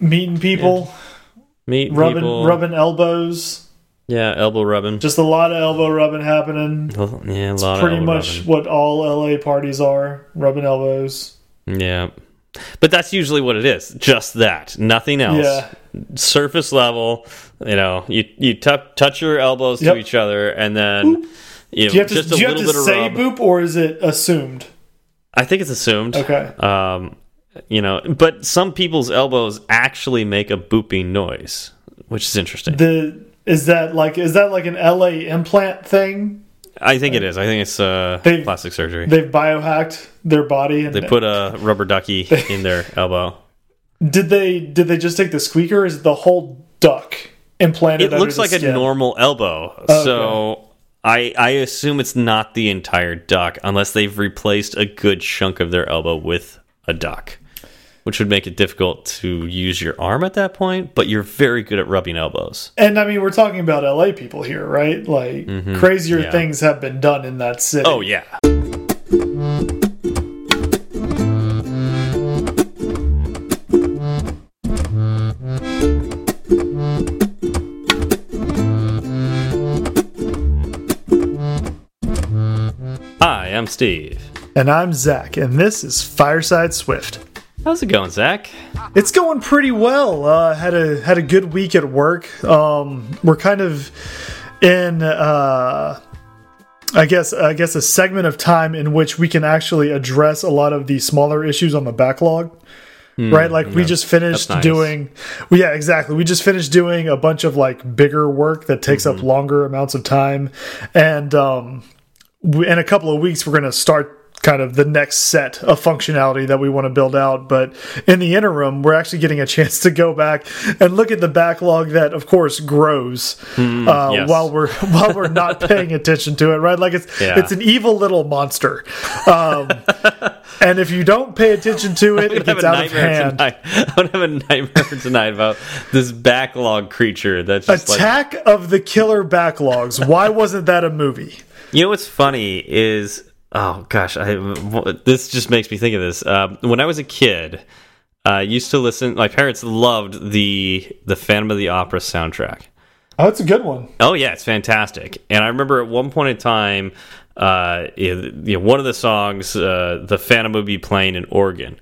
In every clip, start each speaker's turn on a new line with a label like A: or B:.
A: meeting people,
B: Meet
A: rubbing
B: people.
A: rubbing elbows.
B: Yeah, elbow rubbing.
A: Just a lot of elbow rubbing happening.
B: Well, yeah, a lot of
A: Pretty much
B: rubbing.
A: what all LA parties are, rubbing elbows.
B: Yeah. But that's usually what it is. Just that. Nothing else.
A: Yeah.
B: Surface level. You know, you you touch your elbows
A: Yep.
B: to each other and then you know,
A: Do you have to,
B: just a
A: do you have to
B: bit
A: say
B: of rub.
A: boop or is it assumed?
B: I think it's assumed.
A: Okay.
B: Um, you know, but some people's elbows actually make a booping noise, which is interesting.
A: The is that like is that like an LA implant thing?
B: I think it is. I think it's uh,
A: They've-
B: plastic surgery.
A: They've biohacked their body and
B: They put a rubber ducky in their elbow.
A: did they did they just take the squeaker or is it the whole duck implanted
B: It looks like a normal elbow. So I I assume it's not the entire duck unless they've replaced a good chunk of their elbow with a duck. Which would make it difficult to use your arm at that point, but you're very good at rubbing elbows.
A: And I mean, we're talking about LA people here, right? Like crazier
B: Mm-hmm. Yeah.
A: things have been done in that city.
B: Oh yeah. Hi, I'm Steve.
A: And I'm Zach, and this is Fireside Swift.
B: How's it going, Zach?
A: It's going pretty well. Uh, had a had a good week at work. Um, we're kind of in, uh, I guess, I guess a segment of time in which we can actually address a lot of the smaller issues on the backlog. right, like we just finished
B: Hmm, nice.
A: doing. Well, yeah, exactly. We just finished doing a bunch of like bigger work that takes
B: Mm-hmm.
A: up longer amounts of time, and um, we, in a couple of weeks we're going to start kind of the next set of functionality that we want to build out but in the interim we're actually getting a chance to go back and look at the backlog that of course grows uh,
B: Hmm, yes.
A: while we're while we're not paying attention to it right like it's
B: Yeah.
A: it's an evil little monster um, and if you don't pay attention to it it gets out of hand
B: tonight. I'm gonna have a nightmare tonight about this backlog creature that's just like
A: attack of the killer backlogs why wasn't that a movie
B: You know what's funny is oh gosh, I this just makes me think of this. Um, when I was a kid, I used to listen. My parents loved the the Phantom of the Opera soundtrack.
A: oh that's a good one
B: Oh yeah, it's fantastic. And I remember at one point in time, uh, you know, one of the songs, uh, the Phantom would be playing an organ.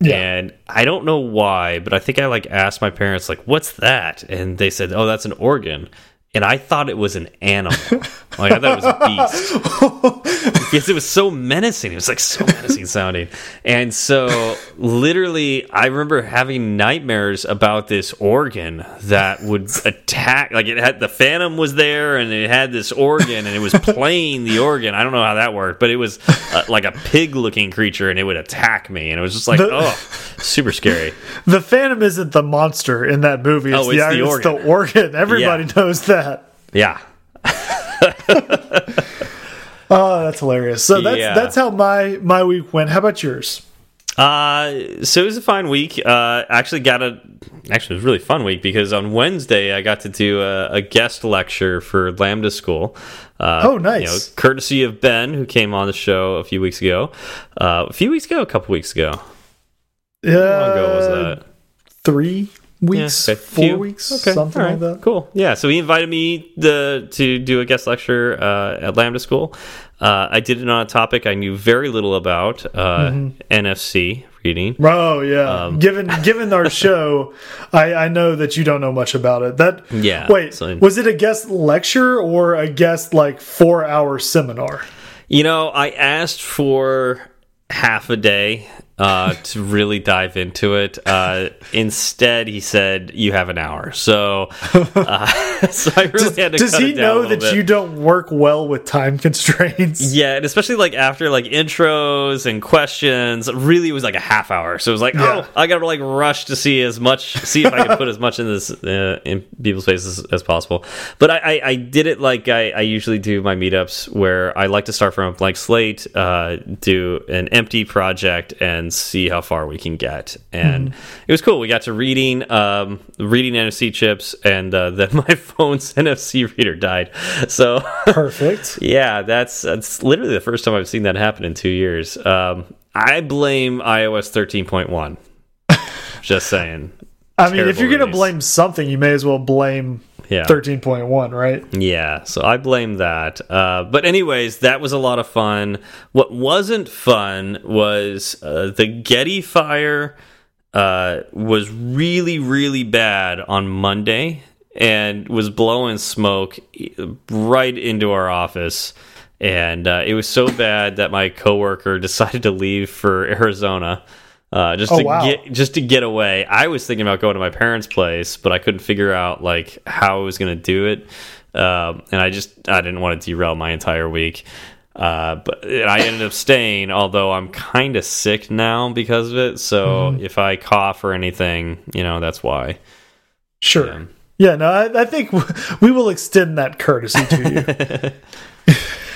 A: Yeah.
B: And I don't know why, but I think I like asked my parents like, "What's that?" And they said, "Oh, that's an organ." And I thought it was an animal. like I thought it was a beast because it was so menacing. It was like so menacing sounding. And so, literally, I remember having nightmares about this organ that would attack. Like it had the Phantom was there, and it had this organ, and it was playing the organ. I don't know how that worked, but it was uh, like a pig-looking creature, and it would attack me, and it was just like,
A: The-
B: oh, super scary.
A: The Phantom isn't the monster in that movie. It's,
B: Oh,
A: the,
B: it's the
A: it's
B: organ.
A: the organ. Everybody
B: Yeah.
A: knows that.
B: Yeah.
A: Oh, that's hilarious. So that's
B: Yeah.
A: that's how my my week went. How about yours?
B: Uh, so it was a fine week. Uh, actually got a actually it was a really fun week because on Wednesday I got to do a, a guest lecture for Lambda School. Uh,
A: Oh, nice.
B: You know, courtesy of Ben who came on the show a few weeks ago. Uh, a few weeks ago, a couple weeks ago.
A: Yeah,
B: How long ago was that?
A: Three weeks,
B: Yeah, okay.
A: four
B: Few-
A: weeks,
B: okay,
A: something
B: all
A: like that.
B: Cool. Yeah. So he invited me the, to do a guest lecture uh, at Lambda School. Uh, I did it on a topic I knew very little about uh,
A: Mm-hmm.
B: NFC reading.
A: Oh yeah.
B: Um,
A: given given our show, I I know that you don't know much about it. That
B: Yeah,
A: Wait,
B: so-
A: was it a guest lecture or a guest like four hour seminar?
B: You know, I asked for half a day uh, to really dive into it. Uh, instead, he said, "You have an hour." So, uh, so I really had to.
A: Does
B: cut
A: he know that
B: bit.
A: you don't work well with time constraints?
B: Yeah, and especially like after like intros and questions, really it was like a half hour. So it was like,
A: Yeah.
B: oh, I gotta like rush to see as much, see if I can put as much in this uh, in people's faces as possible. But I, I, I did it like I, I usually do my meetups, where I like to start from a blank slate, uh, do an empty project, and see how far we can get. And it was cool. We got to reading, um, reading NFC chips, and uh, then my phone's NFC reader died. So.
A: Perfect.
B: Yeah, that's that's literally the first time I've seen that happen in two years. Um, I blame iOS thirteen point one. Just saying.
A: I mean, if you're going to blame something, you may as well blame
B: yeah.
A: 13.1, right?
B: Yeah, so I blame that. Uh, but anyways, that was a lot of fun. What wasn't fun was uh, the Getty fire uh, was really, really bad on Monday and was blowing smoke right into our office. And uh, it was so bad that my coworker decided to leave for Arizona. Uh, just
A: Oh,
B: to
A: wow.
B: get just to get away. I was thinking about going to my parents' place, but I couldn't figure out like how I was going to do it, um, and I just I didn't want to derail my entire week. Uh, but and I ended up staying, although I'm kind of sick now because of it. So
A: Mm-hmm.
B: if I cough or anything, you know that's why.
A: Sure.
B: Yeah.
A: Yeah, no, I, I think we will extend that courtesy to you.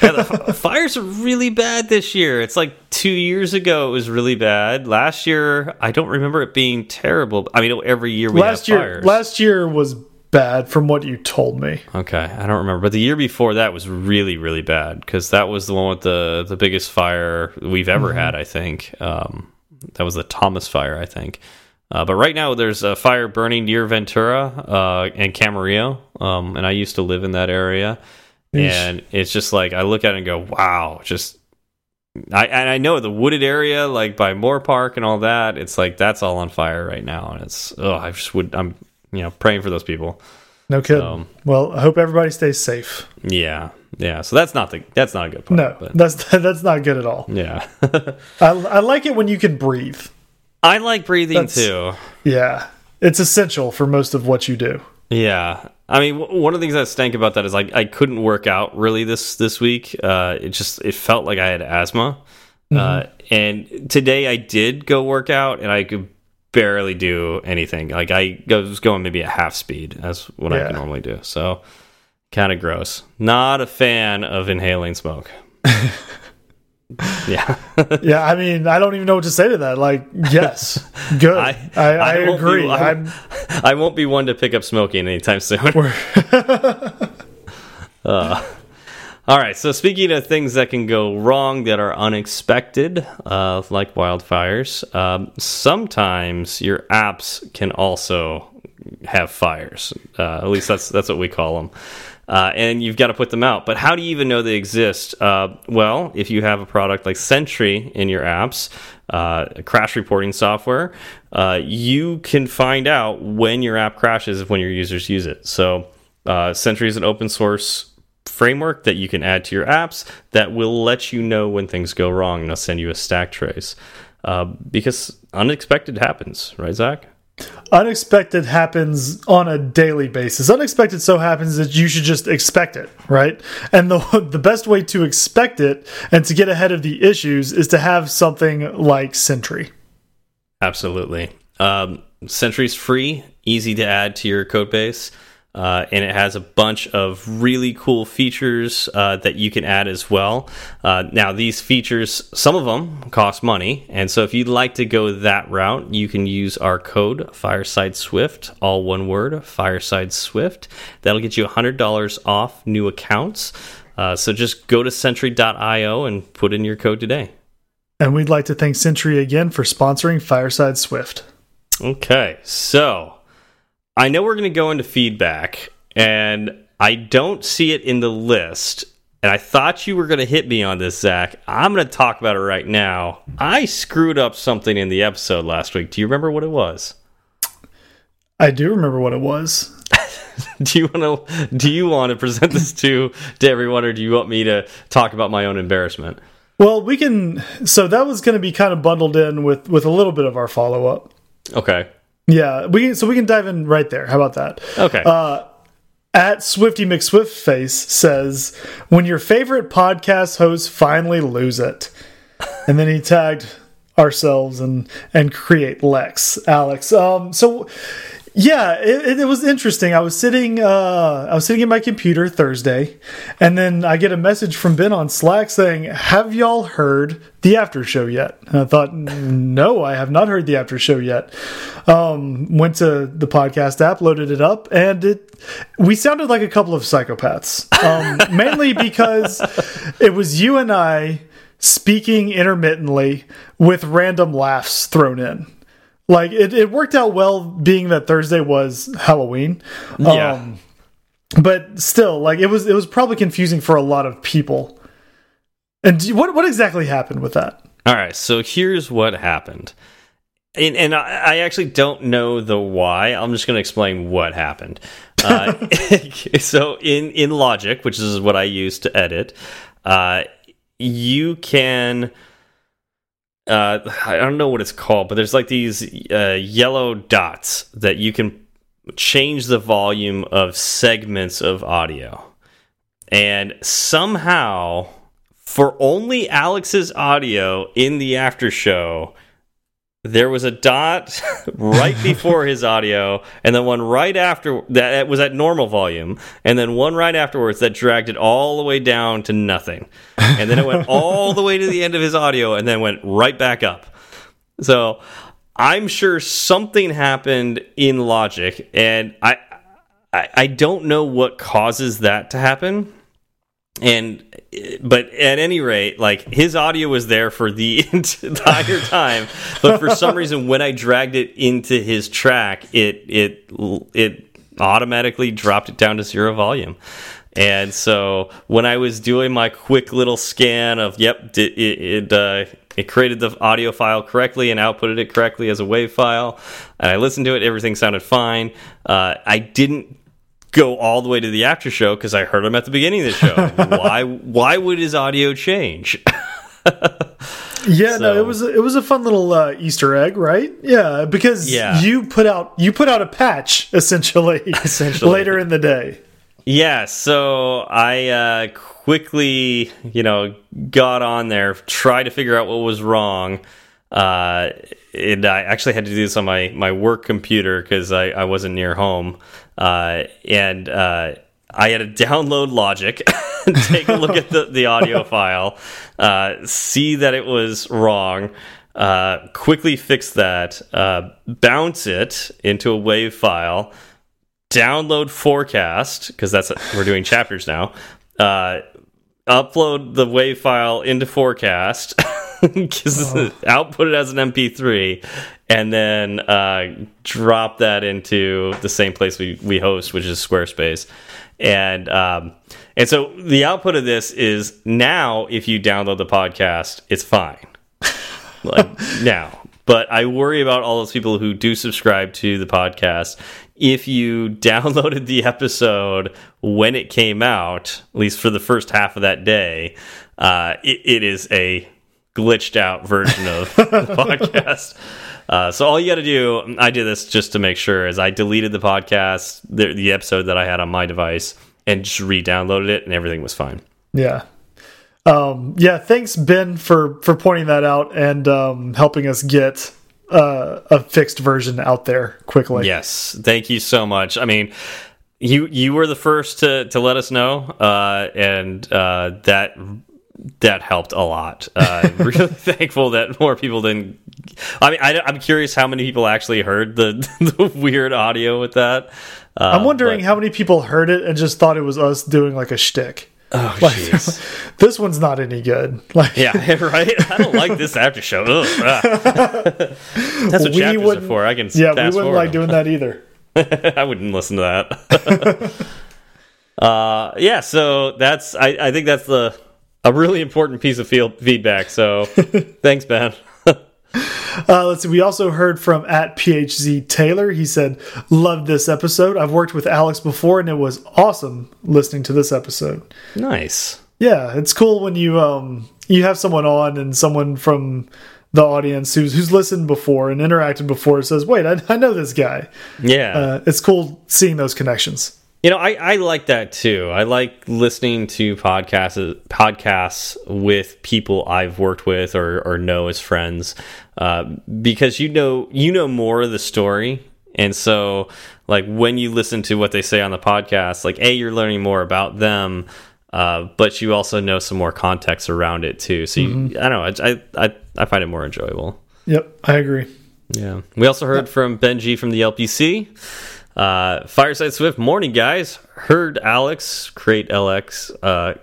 B: Yeah, the f- fires are really bad this year. It's like two years ago it was really bad. Last year I don't remember it being terrible. I mean every year we
A: last
B: have
A: year,
B: fires.
A: last year was bad from what you told me.
B: Okay, I don't remember, but the year before that was really, really bad because that was the one with the the biggest fire we've ever had. I think um, that was the Thomas Fire. I think, uh, but right now there's a fire burning near Ventura uh, and Camarillo, um, and I used to live in that area, And it's just like I look at it and go, wow, just. I and I know the wooded area, like by Moorpark and all that. It's like that's all on fire right now, and it's oh, I just would I'm you know praying for those people.
A: No kidding.
B: Um,
A: well, I hope everybody stays safe.
B: Yeah, yeah. So that's not the that's not a good part.
A: No,
B: but
A: that's that's not good at all.
B: yeah,
A: I, I like it when you can breathe.
B: I like breathing
A: That's-
B: too.
A: Yeah, it's essential for most of what you do.
B: Yeah, I mean, one of the things that stank about that is like I couldn't work out really this this week. Uh, it just it felt like I had asthma, uh, and today I did go work out, and I could barely do anything. Like I was going maybe at half speed. That's what I can normally do. So kind of gross. Not a fan of inhaling smoke. yeah.
A: Yeah, I mean, I don't even know what to say to that. Like, yes, good. I, I,
B: I be-
A: agree.
B: I-
A: I'm,
B: I won't be one to pick up smoking anytime soon. Uh, all right. So speaking of things that can go wrong that are unexpected, uh, like wildfires, um, sometimes your apps can also have fires. Uh, at least that's that's what we call them. Uh, and you've got to put them out. But how do you even know they exist? Uh, well, if you have a product like Sentry in your apps, uh, crash reporting software, uh, you can find out when your app crashes when your users use it. So, uh, Sentry is an open source framework that you can add to your apps that will let you know when things go wrong and it'll send you a stack trace. Uh, because unexpected happens, right, Zach?
A: Unexpected happens on a daily basis. Unexpected so happens that you should just expect it, right? And the the best way to expect it and to get ahead of the issues is to have something like Sentry.
B: Absolutely. Um, Sentry's free, easy to add to your code base, uh, and it has a bunch of really cool features uh, that you can add as well. Uh, now, these features, some of them cost money, and so if you'd like to go that route, you can use our code Fireside Swift, all one word, Fireside Swift. That'll get you $100 off new accounts. Uh, so just go to Sentry.io and put in your code today.
A: And we'd like to thank Sentry again for sponsoring Fireside Swift.
B: Okay, so I know we're going to go into feedback, and I don't see it in the list. And I thought you were going to hit me on this, Zach. I'm going to talk about it right now. I screwed up something in the episode last week. Do you remember what it was?
A: I do remember what it was.
B: Do you want to do you want to present this to to everyone, or do you want me to talk about my own embarrassment?
A: Well, we can. So that was going to be kind of bundled in with with a little bit of our follow up.
B: Okay.
A: Yeah, we so we can dive in right there. How about that?
B: Okay.
A: Uh, at Swifty McSwiftface says, "When your favorite podcast hosts finally lose it," and then he tagged ourselves and and create Lex Alex. Um, so yeah, it, it was interesting. I was sitting, uh, I was sitting at my computer Thursday, and then I get a message from Ben on Slack saying, "Have y'all heard the after show yet?" And I thought, "No, I have not heard the after show yet." Um, went to the podcast app, loaded it up, and it we sounded like a couple of psychopaths. Um, mainly because it was you and I speaking intermittently with random laughs thrown in. Like it, it worked out well, being that Thursday was Halloween.
B: Yeah.
A: Um, but still, like it was, it was probably confusing for a lot of people. And you- what what exactly happened with that?
B: All right, so here's what happened. And, and I, I actually don't know the why. I'm just going to explain what happened. Uh, so in in Logic, which is what I use to edit, uh, you can. Uh, I don't know what it's called, but there's like these uh, yellow dots that you can change the volume of segments of audio. And somehow, for only Alex's audio in the after show, there was a dot right before his audio, and then one right after that was at normal volume, and then one right afterwards that dragged it all the way down to nothing. And then it went all the way to the end of his audio and then went right back up. So I'm sure something happened in Logic, and I I, I don't know what causes that to happen and but at any rate like his audio was there for the entire time. But for some reason when i dragged it into his track it it it automatically dropped it down to zero volume. And so when i was doing my quick little scan of yep it it, uh, it created the audio file correctly and outputted it correctly as a wave file and i listened to it everything sounded fine. Uh, i didn't go all the way to the after show because I heard him at the beginning of the show. why? Why would his audio change?
A: Yeah, no, it was it was a fun little uh, Easter egg, right? Yeah, because
B: Yeah.
A: you put out you put out a patch essentially,
B: Essentially.
A: later in the day.
B: yeah. So I uh, quickly, you know, got on there, tried to figure out what was wrong. Uh, and I actually had to do this on my my work computer because I, I wasn't near home. Uh, and uh, I had to download Logic, take a look at the, the audio file, uh, see that it was wrong, uh, quickly fix that, uh, bounce it into a WAV file, download Forecast because that's we're doing chapters now. Uh, upload the WAV file into Forecast, because output it as an MP3, and then uh, drop that into the same place we we host, which is Squarespace. And um, and so the output of this is now if you download the podcast, it's fine. like now. But I worry about all those people who do subscribe to the podcast. If you downloaded the episode when it came out, at least for the first half of that day, uh, it, it is a glitched out version of the podcast. Uh, so all you got to do, I did this just to make sure, is I deleted the podcast, the, the episode that I had on my device, and just re-downloaded it, and everything was fine.
A: Yeah. Um, yeah, thanks Ben for for pointing that out and um, helping us get uh, a fixed version out there quickly.
B: Yes, thank you so much. I mean, you you were the first to to let us know, uh, and uh, that that helped a lot. Uh, really thankful that more people didn't. I mean, I, I'm curious how many people actually heard the the weird audio with that. Uh,
A: I'm wondering
B: but-
A: how many people heard it and just thought it was us doing like a shtick.
B: Oh,
A: Like, this one's not any good. Like,
B: yeah, right. I don't like this after show. Ugh. That's what
A: We
B: chapters are for. I can
A: yeah, we wouldn't like
B: them.
A: doing that either.
B: I wouldn't listen to that. uh, yeah, so that's I, I think that's the a really important piece of field feedback. So thanks, Ben.
A: Uh, let's see. We also heard from at PHZ Taylor. He said, "Loved this episode. I've worked with Alex before, and it was awesome listening to this episode."
B: nice.
A: Yeah, it's cool when you um you have someone on and someone from the audience who's who's listened before and interacted before says, "Wait, I, I know this guy."
B: Yeah.
A: Uh, it's cool seeing those connections.
B: You know, I, I like that too. I like listening to podcasts podcasts with people I've worked with or, or know as friends, uh, because you know you know more of the story, and so like when you listen to what they say on the podcast, like a you're learning more about them, uh, but you also know some more context around it too. So you, I don't know, I, I I find it more enjoyable.
A: Yep, I agree.
B: Yeah. We also heard from Benji from the LPC. Uh, Fireside Swift, morning, guys. Heard Alex, Create LX, uh,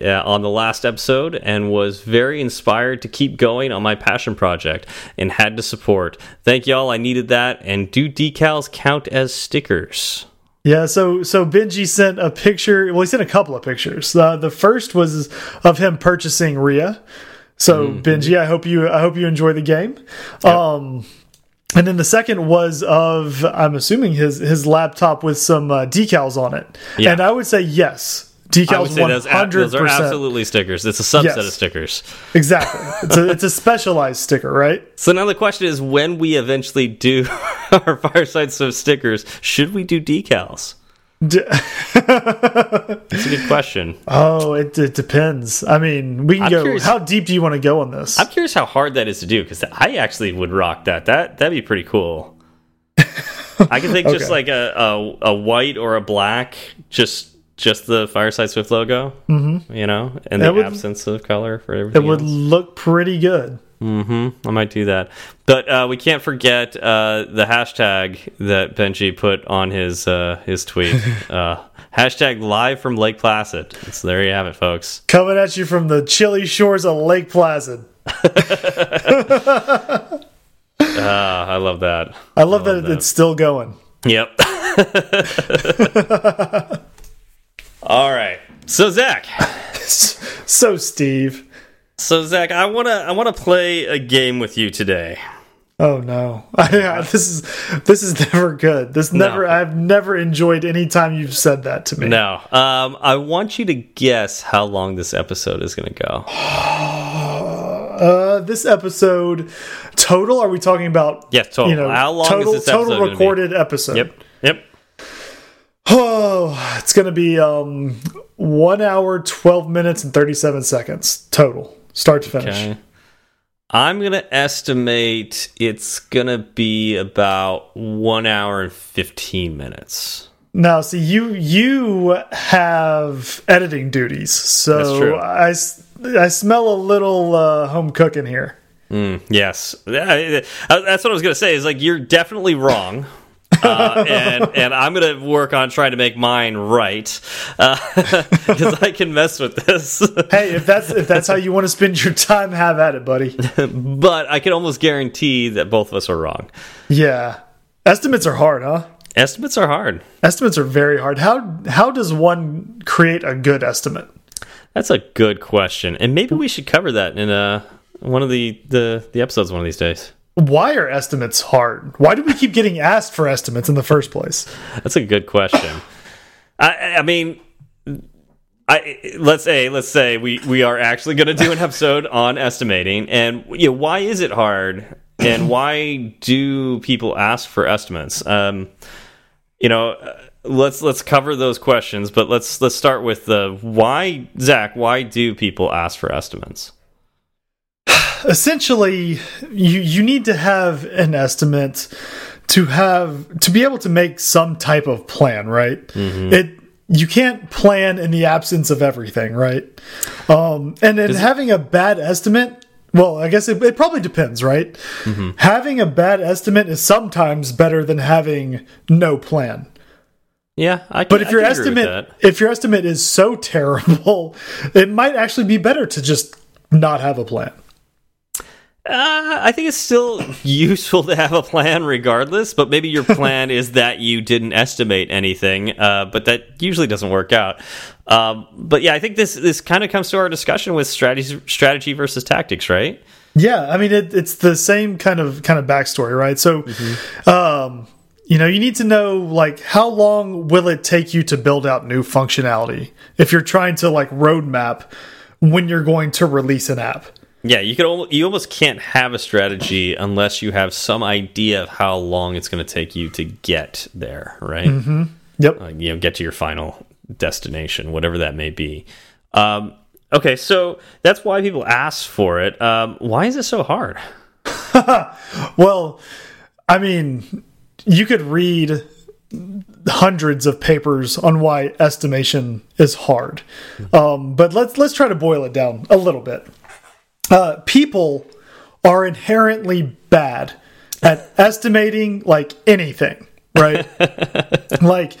B: yeah, on the last episode and was very inspired to keep going on my passion project and had to support. Thank y'all. I needed that. And do decals count as stickers?
A: Yeah, so so Benji sent a picture. Well, he sent a couple of pictures. Uh, the first was of him purchasing Ria. So mm -hmm. Benji, I hope you I hope you enjoy the game. Yep. Um, and then the second was of I'm assuming his his laptop with some uh, decals on it. Yeah. And I would say yes. Decals one hundred
B: percent. are absolutely stickers. It's a subset yes. of stickers.
A: Exactly. It's a, it's a specialized sticker, right?
B: So now the question is, when we eventually do our fireside of stickers, should we do decals? That's a good question.
A: Oh, it, it depends. I mean, we can I'm go. Curious, how deep do you want to go on this?
B: I'm curious how hard that is to do because I actually would rock that. That that'd be pretty cool. I can think okay. just like a, a a white or a black, just just the Fireside Swift logo, mm -hmm. you know, and the would, absence of color for everything.
A: It would
B: else.
A: look pretty good.
B: Mm hmm I might do that, but uh, we can't forget uh, the hashtag that Benji put on his uh, his tweet. Uh, hashtag live from Lake Placid. So there you have it, folks.
A: Coming at you from the chilly shores of Lake Placid.
B: Ah, I love that.
A: I love, I love that, that it's still going.
B: Yep. All right. So Zach.
A: so Steve.
B: So Zach, I wanna I wanna play a game with you today.
A: Oh no! this is this is never good. This never. No. I've never enjoyed any time you've said that to me.
B: No. Um, I want you to guess how long this episode is going to go.
A: uh, this episode total. Are we talking about?
B: Yes, total. You know, how long
A: total,
B: is this episode
A: total recorded episode?
B: Yep. Yep.
A: Oh, it's going to be um, one hour, 12 minutes, and 37 seconds total, start to finish. Okay.
B: I'm going to estimate it's going to be about one hour and 15 minutes.
A: Now, see, you you have editing duties, so I, I smell a little uh, home cooking here.
B: Mm, yes, that's what I was going to say. Is like you're definitely wrong uh, and and I'm gonna work on trying to make mine right because uh, I can mess with this.
A: hey, if that's if that's how you want to spend your time, have at it, buddy.
B: but I can almost guarantee that both of us are wrong.
A: Yeah, estimates are hard, huh?
B: Estimates are hard.
A: Estimates are very hard. How how does one create a good estimate?
B: That's a good question, and maybe we should cover that in a uh, one of the the the episodes one of these days.
A: Why are estimates hard? Why do we keep getting asked for estimates in the first place?
B: That's a good question. I, I mean, I let's say let's say we we are actually going to do an episode on estimating, and you know, why is it hard, and why do people ask for estimates? Um, you know, let's let's cover those questions, but let's let's start with the why, Zach. Why do people ask for estimates?
A: essentially you you need to have an estimate to have to be able to make some type of plan right mm -hmm. it you can't plan in the absence of everything right um and then having a bad estimate well i guess it, it probably depends right mm -hmm. having a bad estimate is sometimes better than having no plan
B: yeah,
A: I can, but if your estimate if your estimate is so terrible, it might actually be better to just not have a plan.
B: Uh, I think it's still useful to have a plan regardless, but maybe your plan is that you didn't estimate anything, uh, but that usually doesn't work out. Um, but yeah, I think this this kind of comes to our discussion with strategy strategy versus tactics, right?
A: Yeah, I mean it, it's the same kind of kind of backstory, right? So, mm -hmm. um, you know, you need to know like how long will it take you to build out new functionality if you're trying to like roadmap when you're going to release an app.
B: Yeah, you could you almost can't have a strategy unless you have some idea of how long it's going to take you to get there, right?
A: Mm -hmm. Yep.
B: Uh, you know, get to your final destination, whatever that may be. Um, okay, so that's why people ask for it. Um, why is it so hard?
A: well, I mean, you could read hundreds of papers on why estimation is hard. Um, but let's let's try to boil it down a little bit uh, people are inherently bad at estimating like anything, right? like,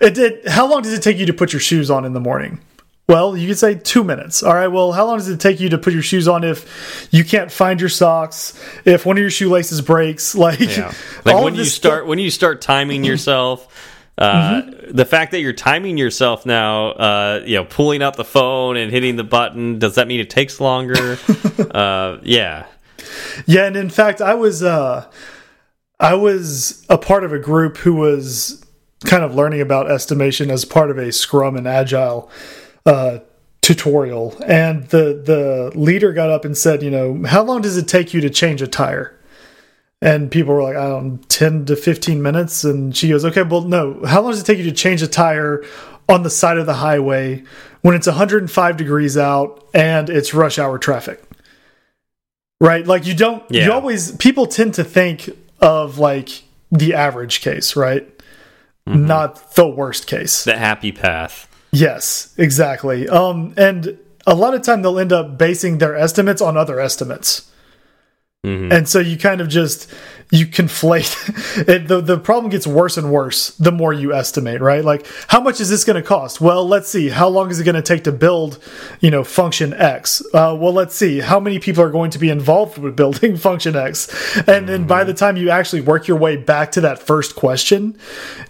A: it did. How long does it take you to put your shoes on in the morning? Well, you could say two minutes. All right. Well, how long does it take you to put your shoes on if you can't find your socks? If one of your shoelaces breaks, like,
B: yeah. like when you start when you start timing yourself. Uh, mm -hmm. The fact that you're timing yourself now, uh, you know, pulling out the phone and hitting the button, does that mean it takes longer? uh, yeah,
A: yeah. And in fact, I was uh, I was a part of a group who was kind of learning about estimation as part of a Scrum and Agile uh, tutorial, and the the leader got up and said, you know, how long does it take you to change a tire? And people were like, I don't know, 10 to 15 minutes. And she goes, okay, well, no, how long does it take you to change a tire on the side of the highway when it's 105 degrees out and it's rush hour traffic? Right? Like, you don't, yeah. you always, people tend to think of like the average case, right? Mm -hmm. Not the worst case.
B: The happy path.
A: Yes, exactly. Um, and a lot of time they'll end up basing their estimates on other estimates. Mm -hmm. And so you kind of just you conflate it, the the problem gets worse and worse the more you estimate, right? Like how much is this going to cost? Well, let's see. How long is it going to take to build, you know, function X? Uh, well, let's see. How many people are going to be involved with building function X? And then by the time you actually work your way back to that first question,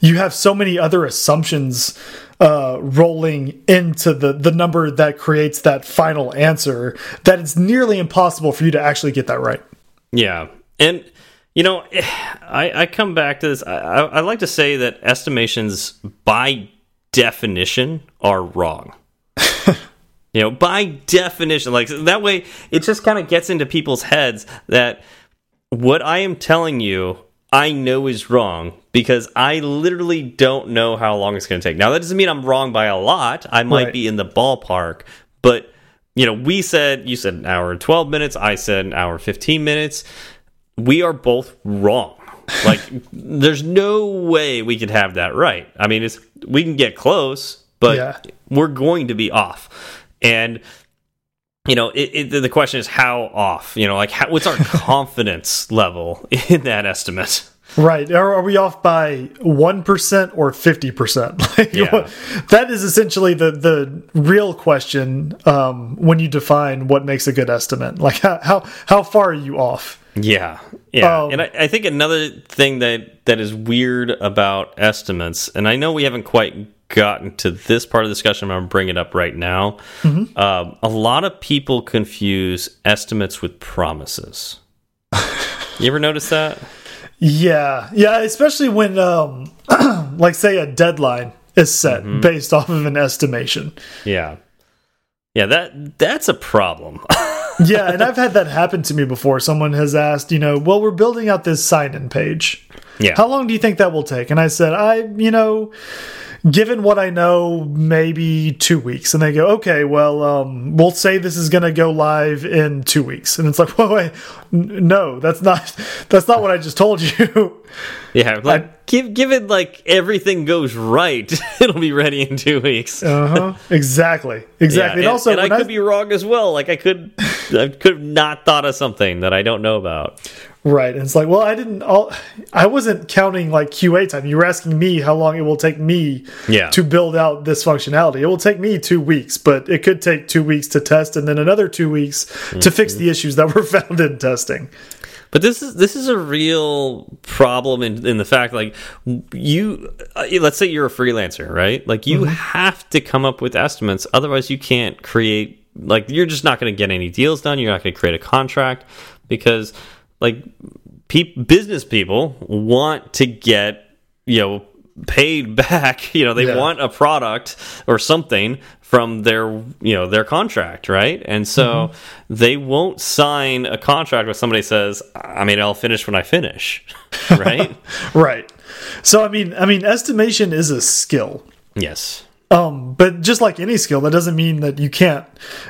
A: you have so many other assumptions uh, rolling into the the number that creates that final answer that it's nearly impossible for you to actually get that right.
B: Yeah, and you know, I, I come back to this. I, I like to say that estimations, by definition, are wrong. you know, by definition, like that way, it just kind of gets into people's heads that what I am telling you I know is wrong because I literally don't know how long it's going to take. Now, that doesn't mean I'm wrong by a lot. I might right. be in the ballpark, but you know, we said you said an hour and 12 minutes, I said an hour 15 minutes. We are both wrong. Like there's no way we could have that right. I mean, it's we can get close, but yeah. we're going to be off. And you know, it, it, the question is how off. You know, like how, what's our confidence level in that estimate?
A: Right. Are, are we off by 1% or 50%? Like, yeah. that is essentially the, the real question um, when you define what makes a good estimate. Like, how, how, how far are you off?
B: Yeah. Yeah. Um, and I, I think another thing that, that is weird about estimates, and I know we haven't quite gotten to this part of the discussion, I'm going to bring it up right now. Mm -hmm. uh, a lot of people confuse estimates with promises. you ever notice that?
A: Yeah, yeah, especially when, um, like, say, a deadline is set mm -hmm. based off of an estimation.
B: Yeah, yeah, that that's a problem.
A: yeah, and I've had that happen to me before. Someone has asked, you know, well, we're building out this sign-in page. Yeah, how long do you think that will take? And I said, I, you know given what I know, maybe two weeks. And they go, okay, well, um, we'll say this is going to go live in two weeks. And it's like, well, wait, no, that's not, that's not what I just told you.
B: Yeah. Like, I, give, given like everything goes right, it'll be ready in two weeks.
A: uh huh. Exactly. Exactly. Yeah,
B: and, and, also, and I could I, be wrong as well. Like I could, I could have not thought of something that I don't know about.
A: Right. And it's like, well, I didn't all I wasn't counting like QA time. You were asking me how long it will take me yeah. to build out this functionality. It will take me 2 weeks, but it could take 2 weeks to test and then another 2 weeks mm -hmm. to fix mm-hmm. the issues that were found in testing.
B: But this is this is a real problem in in the fact like you uh, let's say you're a freelancer, right? Like you mm -hmm. have to come up with estimates otherwise you can't create like you're just not going to get any deals done, you're not going to create a contract because like pe business people want to get you know paid back you know they yeah. want a product or something from their you know their contract right? And so mm -hmm. they won't sign a contract where somebody says i mean i'll finish when i finish right?
A: Right. So i mean i mean estimation is a skill.
B: Yes.
A: Um but just like any skill that doesn't mean that you can't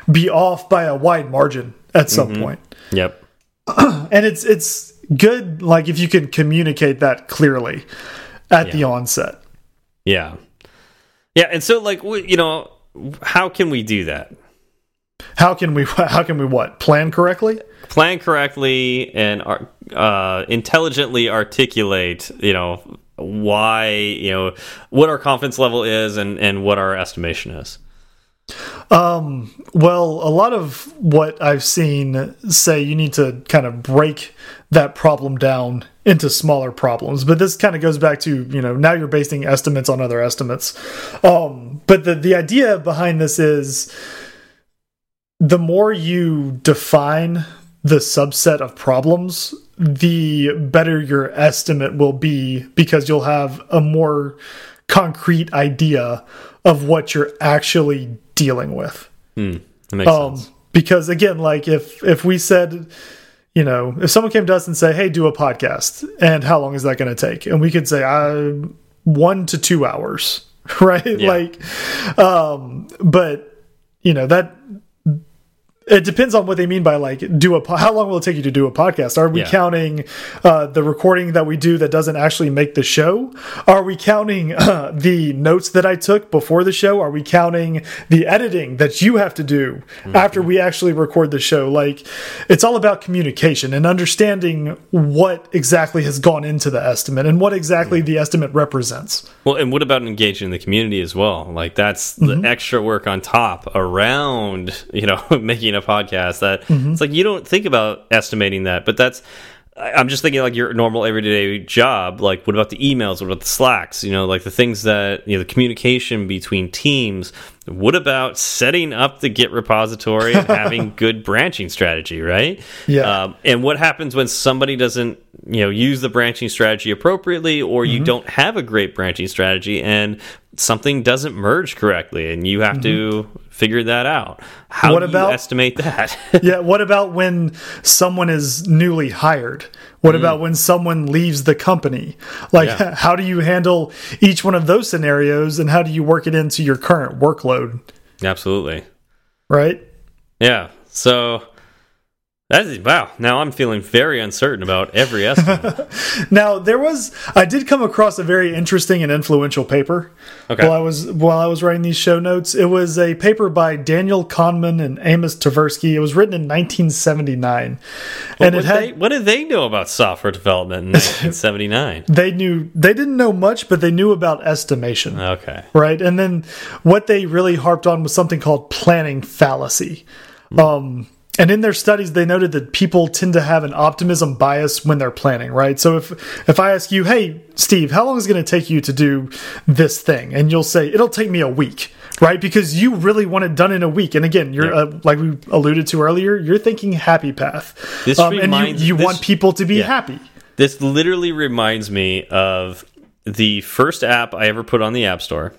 A: be off by a wide margin at some mm -hmm. point.
B: Yep
A: and it's it's good like if you can communicate that clearly at yeah. the onset.
B: Yeah. Yeah, and so like you know, how can we do that?
A: How can we how can we what? Plan correctly?
B: Plan correctly and uh intelligently articulate, you know, why, you know, what our confidence level is and and what our estimation is.
A: Well, a lot of what I've seen say you need to kind of break that problem down into smaller problems. But this kind of goes back to, you know, now you're basing estimates on other estimates. Um, but the, the idea behind this is the more you define the subset of problems, the better your estimate will be because you'll have a more concrete idea of what you're actually dealing with.
B: Makes
A: Um, because again, like if if we said, you know, if someone came to us and say, "Hey, do a podcast," and how long is that going to take? And we could say, uh, one to two hours, right?
B: Yeah.
A: Like, um, but you know that it depends on what they mean by like do a how long will it take you to do a podcast? Are we
B: Yeah.
A: counting uh, the recording that we do that doesn't actually make the show? Are we counting uh, the notes that i took before the show? Are we counting the editing that you have to do after we actually record the show? Like it's all about communication and understanding what exactly has gone into the estimate and what exactly the estimate represents.
B: Well, and what about engaging the community as well? Like that's the extra work on top around, you know, making a podcast that it's like you don't think about estimating that, but that's I'm just thinking like your normal everyday job. Like, what about the emails? What about the slacks? You know, like the things that you know, the communication between teams. What about setting up the Git repository and having good branching strategy, right?
A: Yeah.
B: Um, and what happens when somebody doesn't, you know, use the branching strategy appropriately, or
A: Mm-hmm.
B: you don't have a great branching strategy, and something doesn't merge correctly, and you have to figure that out. How
A: Mm-hmm. What
B: do
A: about-
B: you estimate that?
A: yeah what about when someone is newly hired what about when someone leaves the company like
B: Mm. Yeah.
A: how do you handle each one of those scenarios and how do you work it into your current workload
B: Absolutely.
A: right
B: Yeah. So is wow. Now I'm feeling very uncertain about every estimate.
A: now there was i did come across a very interesting and influential paper
B: Okay.
A: while i was while i was writing these show notes it was a paper by daniel kahneman and amos tversky it was written in 1979 and
B: what,
A: it had
B: they, what did they know about software development in 1979?
A: they knew they didn't know much but they knew about estimation
B: Okay.
A: right? And then what they really harped on was something called planning fallacy. Um, and in their studies, they noted that people tend to have an optimism bias when they're planning, right? So if if I ask you, "Hey, Steve, how long is it going to take you to do this thing?" and you'll say, "It'll take me a week." Right, because you really want it done in a week, and again, you're
B: Yeah.
A: uh, like we alluded to earlier. You're thinking happy path,
B: This
A: um, and you, you
B: this-
A: want people to be
B: yeah.
A: happy.
B: This literally reminds me of the first app I ever put on the App Store.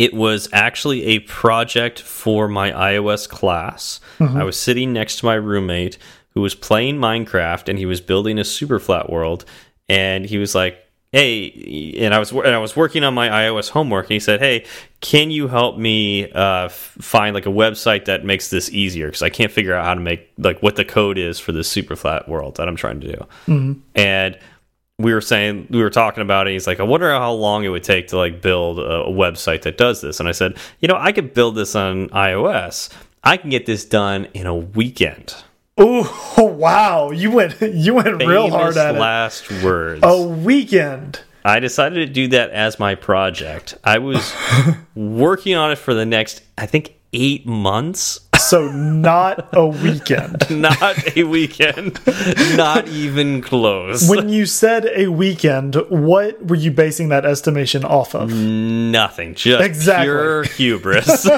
B: It was actually a project for my iOS class. I was sitting next to my roommate who was playing Minecraft and he was building a super flat world and he was like, "Hey," and I was and I was working on my iOS homework and he said, "Hey, can you help me uh, find like a website that makes this easier because I can't figure out how to make like what the code is for this super flat world that I'm trying to do." and we were saying we were talking about it he's like i wonder how long it would take to like build a, a website that does this. And i said you know i could build this on ios. I can get this done in a weekend.
A: Oh wow, you went you went real hard
B: Famous
A: at it.
B: last words.
A: A weekend.
B: i decided to do that as my project. I was working on it for the next i think eight months
A: So not a weekend.
B: not a weekend not even close
A: When you said a weekend, what were you basing that estimation off of?
B: Nothing. Just
A: Exactly.
B: pure hubris.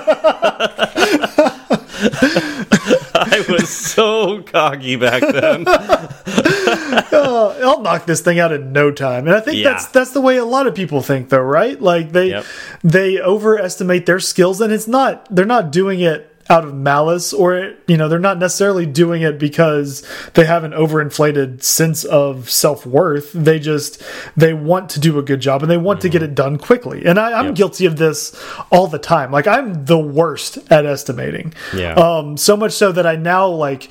B: I was so cocky back then.
A: Uh, I'll knock this thing out in no time. And I think
B: Yeah.
A: that's that's the way a lot of people think though, right? Like they
B: Yep.
A: they overestimate their skills and it's not they're not doing it out of malice or you know, they're not necessarily doing it because they have an overinflated sense of self-worth. They just they want to do a good job and they want to get it done quickly. And I, I'm
B: Yep.
A: guilty of this all the time. Like I'm the worst at estimating.
B: Yeah.
A: Um so much so that I now like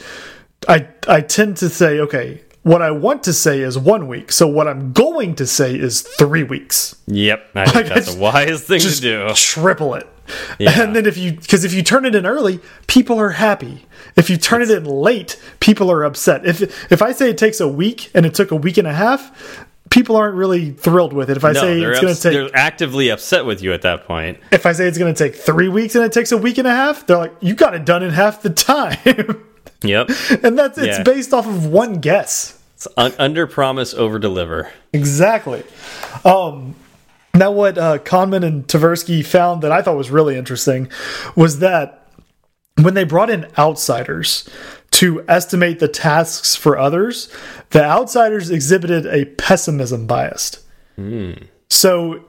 A: I I tend to say, okay, what I want to say is one week. So what I'm going to say is three weeks.
B: Yep, I
A: Like,
B: think
A: I
B: that's
A: just-
B: the wise thing to do.
A: triple it.
B: Yeah.
A: And then if you because if you turn it in early, people are happy. If you turn it in late, people are upset. If if I say it takes a week and it took a week and a half, people aren't really thrilled with it. If I
B: No,
A: say it's going to take
B: they're actively upset with you at that point.
A: if I say it's going to take three weeks and it takes a week and a half, they're like, you got it done in half the time.
B: Yep.
A: and that's it's
B: Yeah.
A: based off of one guess.
B: It's un under promise, over deliver.
A: Exactly. Um, now, what uh, Kahneman and Tversky found that I thought was really interesting was that when they brought in outsiders to estimate the tasks for others, the outsiders exhibited a pessimism bias. So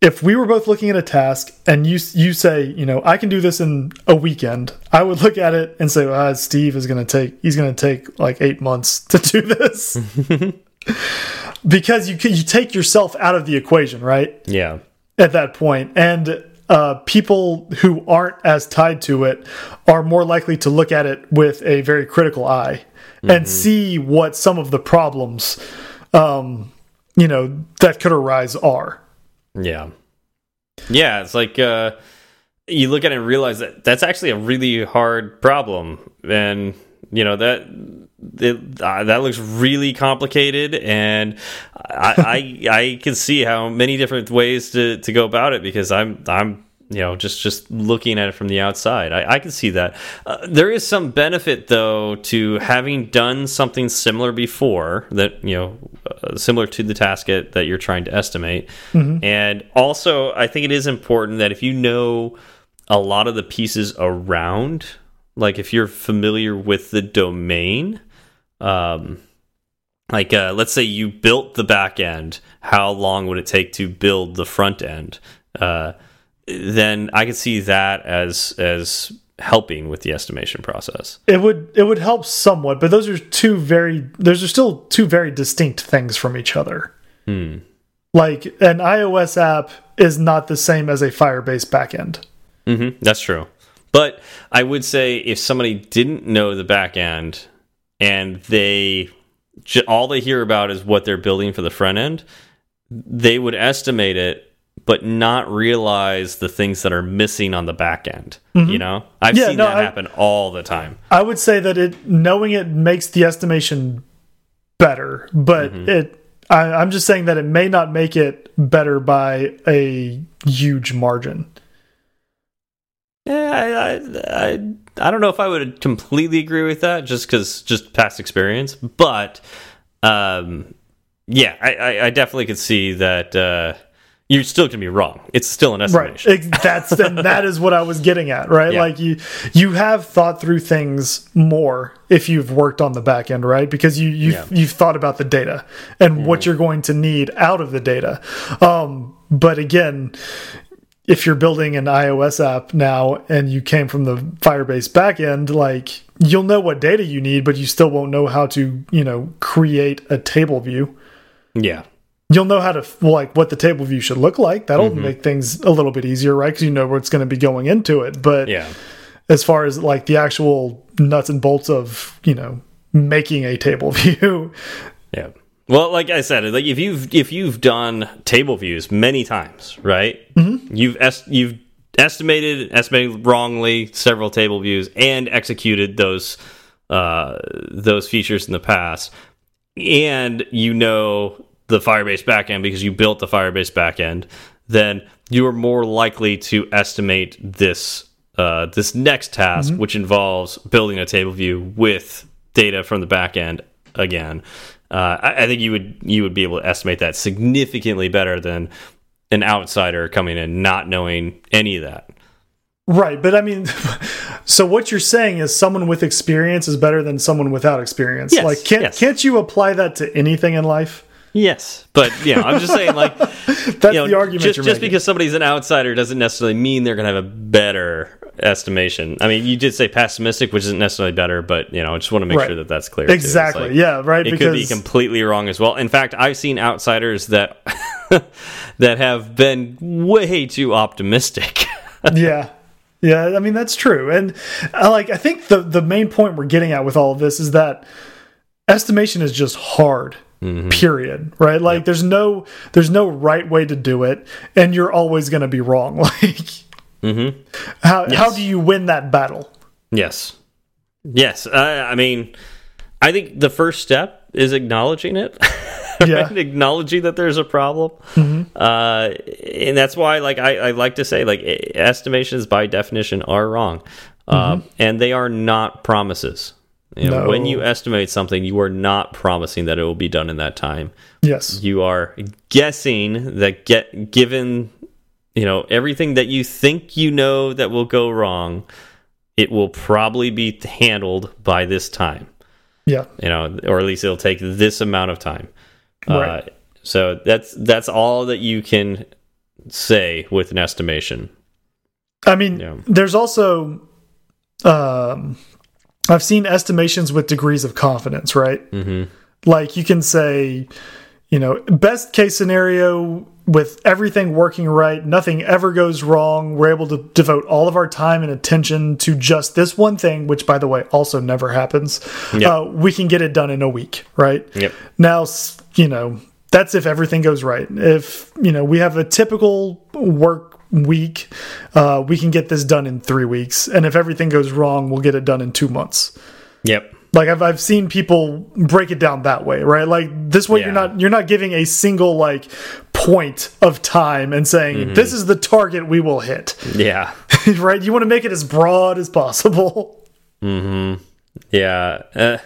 A: if we were both looking at a task and you you say, you know, I can do this in a weekend, I would look at it and say, ah, Steve is going to take he's going to take like 8 months to do this. because you you take yourself out of the equation, right?
B: Yeah.
A: At that point and uh, people who aren't as tied to it are more likely to look at it with a very critical eye and see what some of the problems, um, you know, that could arise are.
B: Yeah. Yeah, it's like uh you look at it and realize that that's actually a really hard problem and you know that it, uh, that looks really complicated and I, I I can see how many different ways to to go about it because I'm I'm you know just just looking at it from the outside. I, I can see that. Uh, there is some benefit though to having done something similar before that you know uh, similar to the task it, that you're trying to estimate. And also I think it is important that if you know a lot of the pieces around like if you're familiar with the domain um like uh, let's say you built the back end how long would it take to build the front end? Uh, then i could see that as as helping with the estimation process.
A: It would it would help somewhat, but those are two very those are still two very distinct things from each other. Like an iOS app is not the same as a Firebase backend.
B: hmm that's true. But i would say if somebody didn't know the back end and they all they hear about is what they're building for the front end they would estimate it but not realize the things that are missing on the back end mm-hmm. you know i've.
A: Yeah,
B: seen
A: no,
B: that
A: I-
B: happen all the time
A: I would say that it knowing it makes the estimation better, but mm-hmm. it I, I'm just saying that it may not make it better by a huge margin.
B: Yeah, I, I, I, I don't know if I would completely agree with that, just because just past experience. But, um, yeah, I, I, I definitely could see that uh, you're still gonna be wrong. It's still an estimation.
A: Ex- That's and that is what I was getting at, right?
B: Yeah.
A: Like you you have thought through things more if you've worked on the back end, right? Because you you
B: Yeah.
A: you've thought about the data and what you're going to need out of the data. Um but again, if you're building an iOS app now and you came from the Firebase backend, like you'll know what data you need, but you still won't know how to, you know, create a table view.
B: Yeah,
A: You'll know how to like what the table view should look like. That'll
B: Mm-hmm.
A: make things a little bit easier, right? Because you know what's going to be going into it. But
B: yeah,
A: as far as like the actual nuts and bolts of you know making a table view,
B: yeah. Well, like I said, like if you've if you've done table views many times, right? You've est you've estimated estimated wrongly several table views and executed those uh, those features in the past, and you know the Firebase backend because you built the Firebase backend, then you are more likely to estimate this uh, this next task, which involves building a table view with data from the backend again. Uh, I, I think you would you would be able to estimate that significantly better than an outsider coming in not knowing any of that.
A: right? But I mean, so what you're saying is someone with experience is better than someone without experience.
B: Yes,
A: like, can't
B: yes.
A: can't you apply that to anything in life?
B: Yes, but yeah, I'm just saying, like,
A: That's
B: you know,
A: the argument
B: Just, just because somebody's an outsider doesn't necessarily mean they're going to have a better estimation. I mean, you did say pessimistic, which isn't necessarily better, but you know, I just want to make
A: Right.
B: sure that that's clear.
A: Exactly.
B: like,
A: yeah. Right.
B: It
A: because
B: could be completely wrong as well. In fact, I've seen outsiders that that have been way too optimistic.
A: yeah yeah i mean that's true and I like i think the the main point we're getting at with all of this is that estimation is just hard
B: Mm-hmm.
A: period right like there's no there's no right way to do it and you're always going to be wrong like
B: Mm-hmm.
A: how how do you win that battle
B: Yes. Yes. I, I mean, I think the first step is acknowledging it.
A: Yeah.
B: acknowledging that there's a problem. Uh, and that's why, like, I, I like to say, like, estimations by definition are wrong, uh, and they are not promises. You know,
A: No.
B: When you estimate something, you are not promising that it will be done in that time.
A: Yes.
B: You are guessing that get given, you know, everything that you think you know that will go wrong, it will probably be handled by this time
A: Yeah.
B: you know, or at least it'll take this amount of time. Uh,
A: Right.
B: so that's that's all that you can say with an estimation.
A: I mean,
B: Yeah.
A: there's also, um, I've seen estimations with degrees of confidence, right?
B: hmm
A: Like you can say, you know, best case scenario with everything working right, nothing ever goes wrong. We're able to devote all of our time and attention to just this one thing, which, by the way, also never happens.
B: Yep.
A: Uh, we can get it done in a week, right?
B: Yep.
A: Now, you know, that's if everything goes right. If, you know, we have a typical work week, uh, we can get this done in three weeks. And if everything goes wrong, we'll get it done in two months.
B: Yep.
A: Like I've I've seen people break it down that way, right? Like this way you're not you're not giving a single like point of time and saying this is the target we will hit.
B: Yeah.
A: right? You want to make it as broad as possible.
B: hmm Yeah. Uh,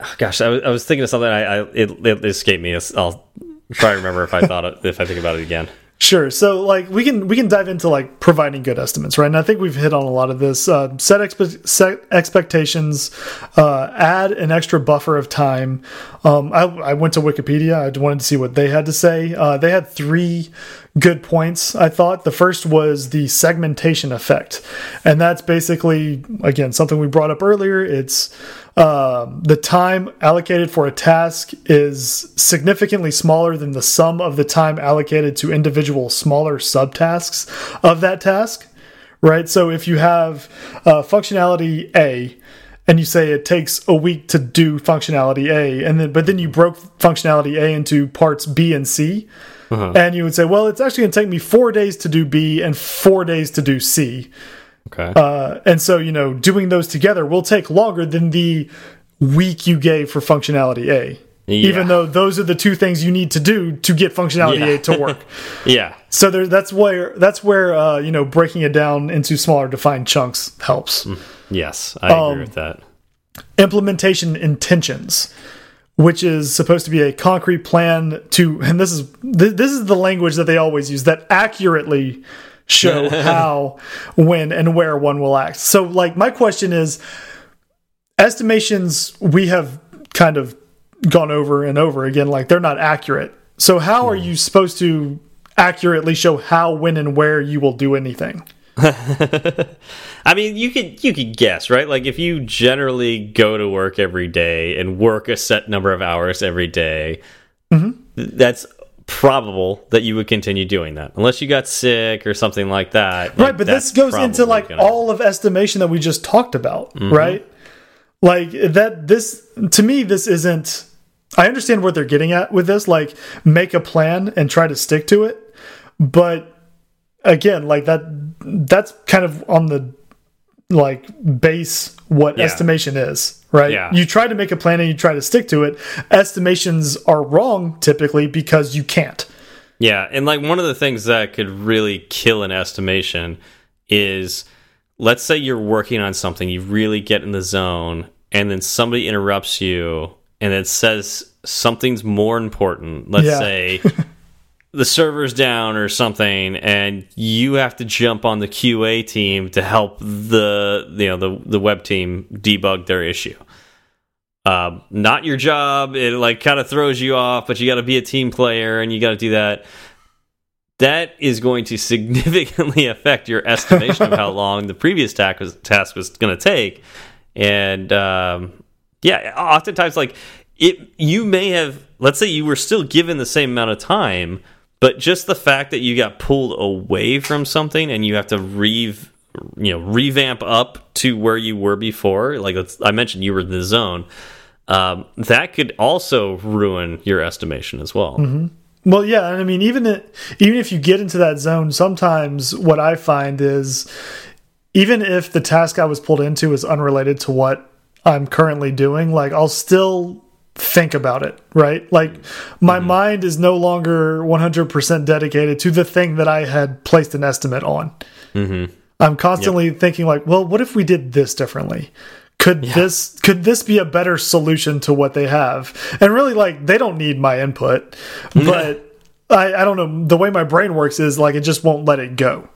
B: oh, gosh, I was, I was thinking of something. I, I it, it escaped me. I'll try to remember if I thought it, if I think about it again.
A: Sure. So like we can we can dive into like providing good estimates, right? And I think we've hit on a lot of this. Uh, set, expe set expectations, uh, add an extra buffer of time. Um, I, I went to Wikipedia. I wanted to see what they had to say. Uh, they had three good points. I thought the first was the segmentation effect, and that's basically again something we brought up earlier. It's um, the time allocated for a task is significantly smaller than the sum of the time allocated to individual smaller subtasks of that task, right? So if you have uh, functionality A, and you say it takes a week to do functionality A, and then but then you broke functionality A into parts B and C, and you would say, well, it's actually going to take me four days to do B and four days to do C.
B: Okay.
A: Uh, and so, you know, doing those together will take longer than the week you gave for functionality A.
B: Yeah.
A: Even though those are the two things you need to do to get functionality
B: Yeah.
A: A to work.
B: yeah.
A: so there, that's where that's where uh, you know breaking it down into smaller defined chunks helps.
B: Yes, I agree
A: Um,
B: with that.
A: Implementation intentions, which is supposed to be a concrete plan to, and this is th this is the language that they always use that accurately show how, when, and where one will act. So, like, my question is estimations we have kind of gone over and over again, like, they're not accurate. So, how are hmm. you supposed to accurately show how, when, and where you will do anything?
B: I mean, you could you could guess, right? Like if you generally go to work every day and work a set number of hours every day, th- that's probable that you would continue doing that, unless you got sick or something like that.
A: right but this goes into like
B: all.
A: all of estimation that we just talked about
B: Mm-hmm.
A: right like that this to me this isn't i understand what they're getting at with this like make a plan and try to stick to it but again like that that's kind of on the like base what
B: Yeah.
A: estimation is right
B: Yeah.
A: you try to make a plan and you try to stick to it estimations are wrong typically because you can't
B: Yeah, and like one of the things that could really kill an estimation is let's say you're working on something, you really get in the zone, and then somebody interrupts you and it says something's more important. Let's
A: Yeah.
B: say the server's down or something and you have to jump on the QA team to help the you know the the web team debug their issue. Um, not your job. It like kind of throws you off, but you got to be a team player and you got to do that. That is going to significantly affect your estimation of how long the previous task was, task was going to take. And um, yeah, oftentimes, like it, you may have, let's say you were still given the same amount of time, but just the fact that you got pulled away from something and you have to re, you know, revamp up to where you were before. Like I mentioned, you were in the zone. Um, that could also ruin your estimation as well.
A: Well, yeah, and I mean, even it, even if you get into that zone, sometimes what I find is, even if the task I was pulled into is unrelated to what I'm currently doing, like I'll still think about it, right? Like my
B: Mm-hmm.
A: mind is no longer 100% dedicated to the thing that I had placed an estimate on.
B: Mm-hmm.
A: I'm constantly thinking like, well, what if we did this differently? Could this could this be a better solution to what they have? And really like they don't need my input, but I, I don't know the way my brain works is like it just won't let it go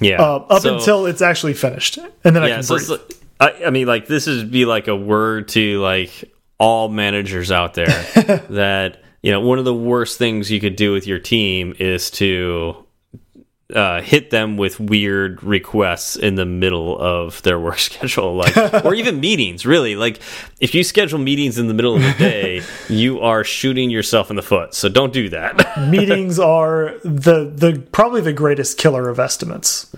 B: Yeah.
A: uh, up
B: So-
A: until it's actually finished, and then I can
B: So
A: breathe.
B: I, I mean, like this would be like a word to like all managers out there that you know one of the worst things you could do with your team is to uh, hit them with weird requests in the middle of their work schedule, like or even meetings. Really, like if you schedule meetings in the middle of the day, you are shooting yourself in the foot. So don't do that.
A: Meetings are the the probably the greatest killer of estimates.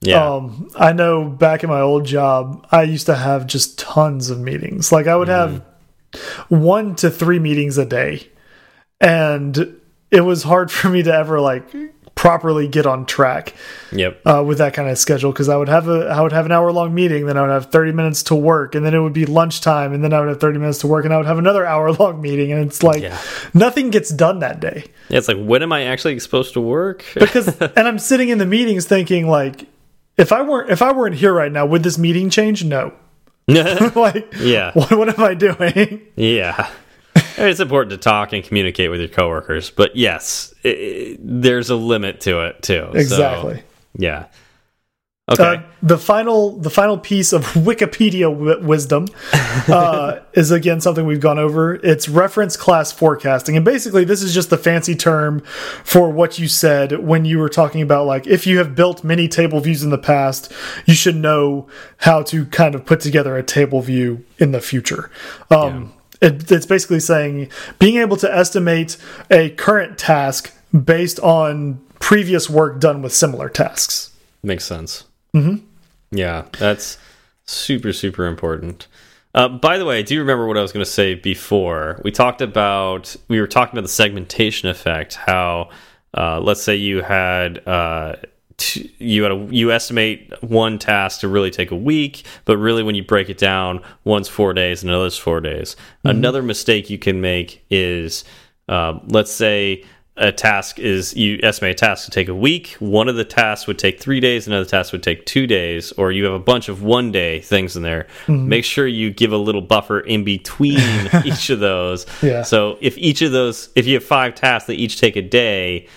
B: yeah.
A: Um, I know back in my old job, I used to have just tons of meetings. Like I would have one to three meetings a day, and it was hard for me to ever like properly get on track
B: yep.
A: uh, with that kind of schedule because I would have a I would have an hour long meeting, then I would have thirty minutes to work, and then it would be lunchtime, and then I would have thirty minutes to work, and I would have another hour long meeting, and it's like
B: Yeah.
A: nothing gets done that day
B: It's like when am I actually supposed to work?
A: because and I'm sitting in the meetings thinking like if I weren't if I weren't here right now would this meeting change no like
B: Yeah.
A: what, what am I doing
B: Yeah. it's important to talk and communicate with your coworkers, but yes, i i there's a limit to it too. So,
A: exactly
B: yeah. Okay.
A: Uh, the final the final piece of Wikipedia wi wisdom uh, is again something we've gone over. It's reference class forecasting, and basically this is just the fancy term for what you said when you were talking about like if you have built many table views in the past, you should know how to kind of put together a table view in the future. Um, it, it's basically saying being able to estimate a current task based on previous work done with similar tasks.
B: Makes sense. Mm-hmm. Yeah, that's super, super important. Uh, by the way, I do you remember what I was going to say before? We talked about, we were talking about the segmentation effect, how, uh, let's say you had, uh, you had a, you estimate one task to really take a week, but really when you break it down, one's four days and another's four days. Another mistake you can make is, uh, let's say a task is you estimate a task to take a week. One of the tasks would take three days, another task would take two days, or you have a bunch of one day things in there. Mm-hmm. Make sure you give a little buffer in between each of those.
A: Yeah.
B: So if each of those, if you have five tasks that each take a day,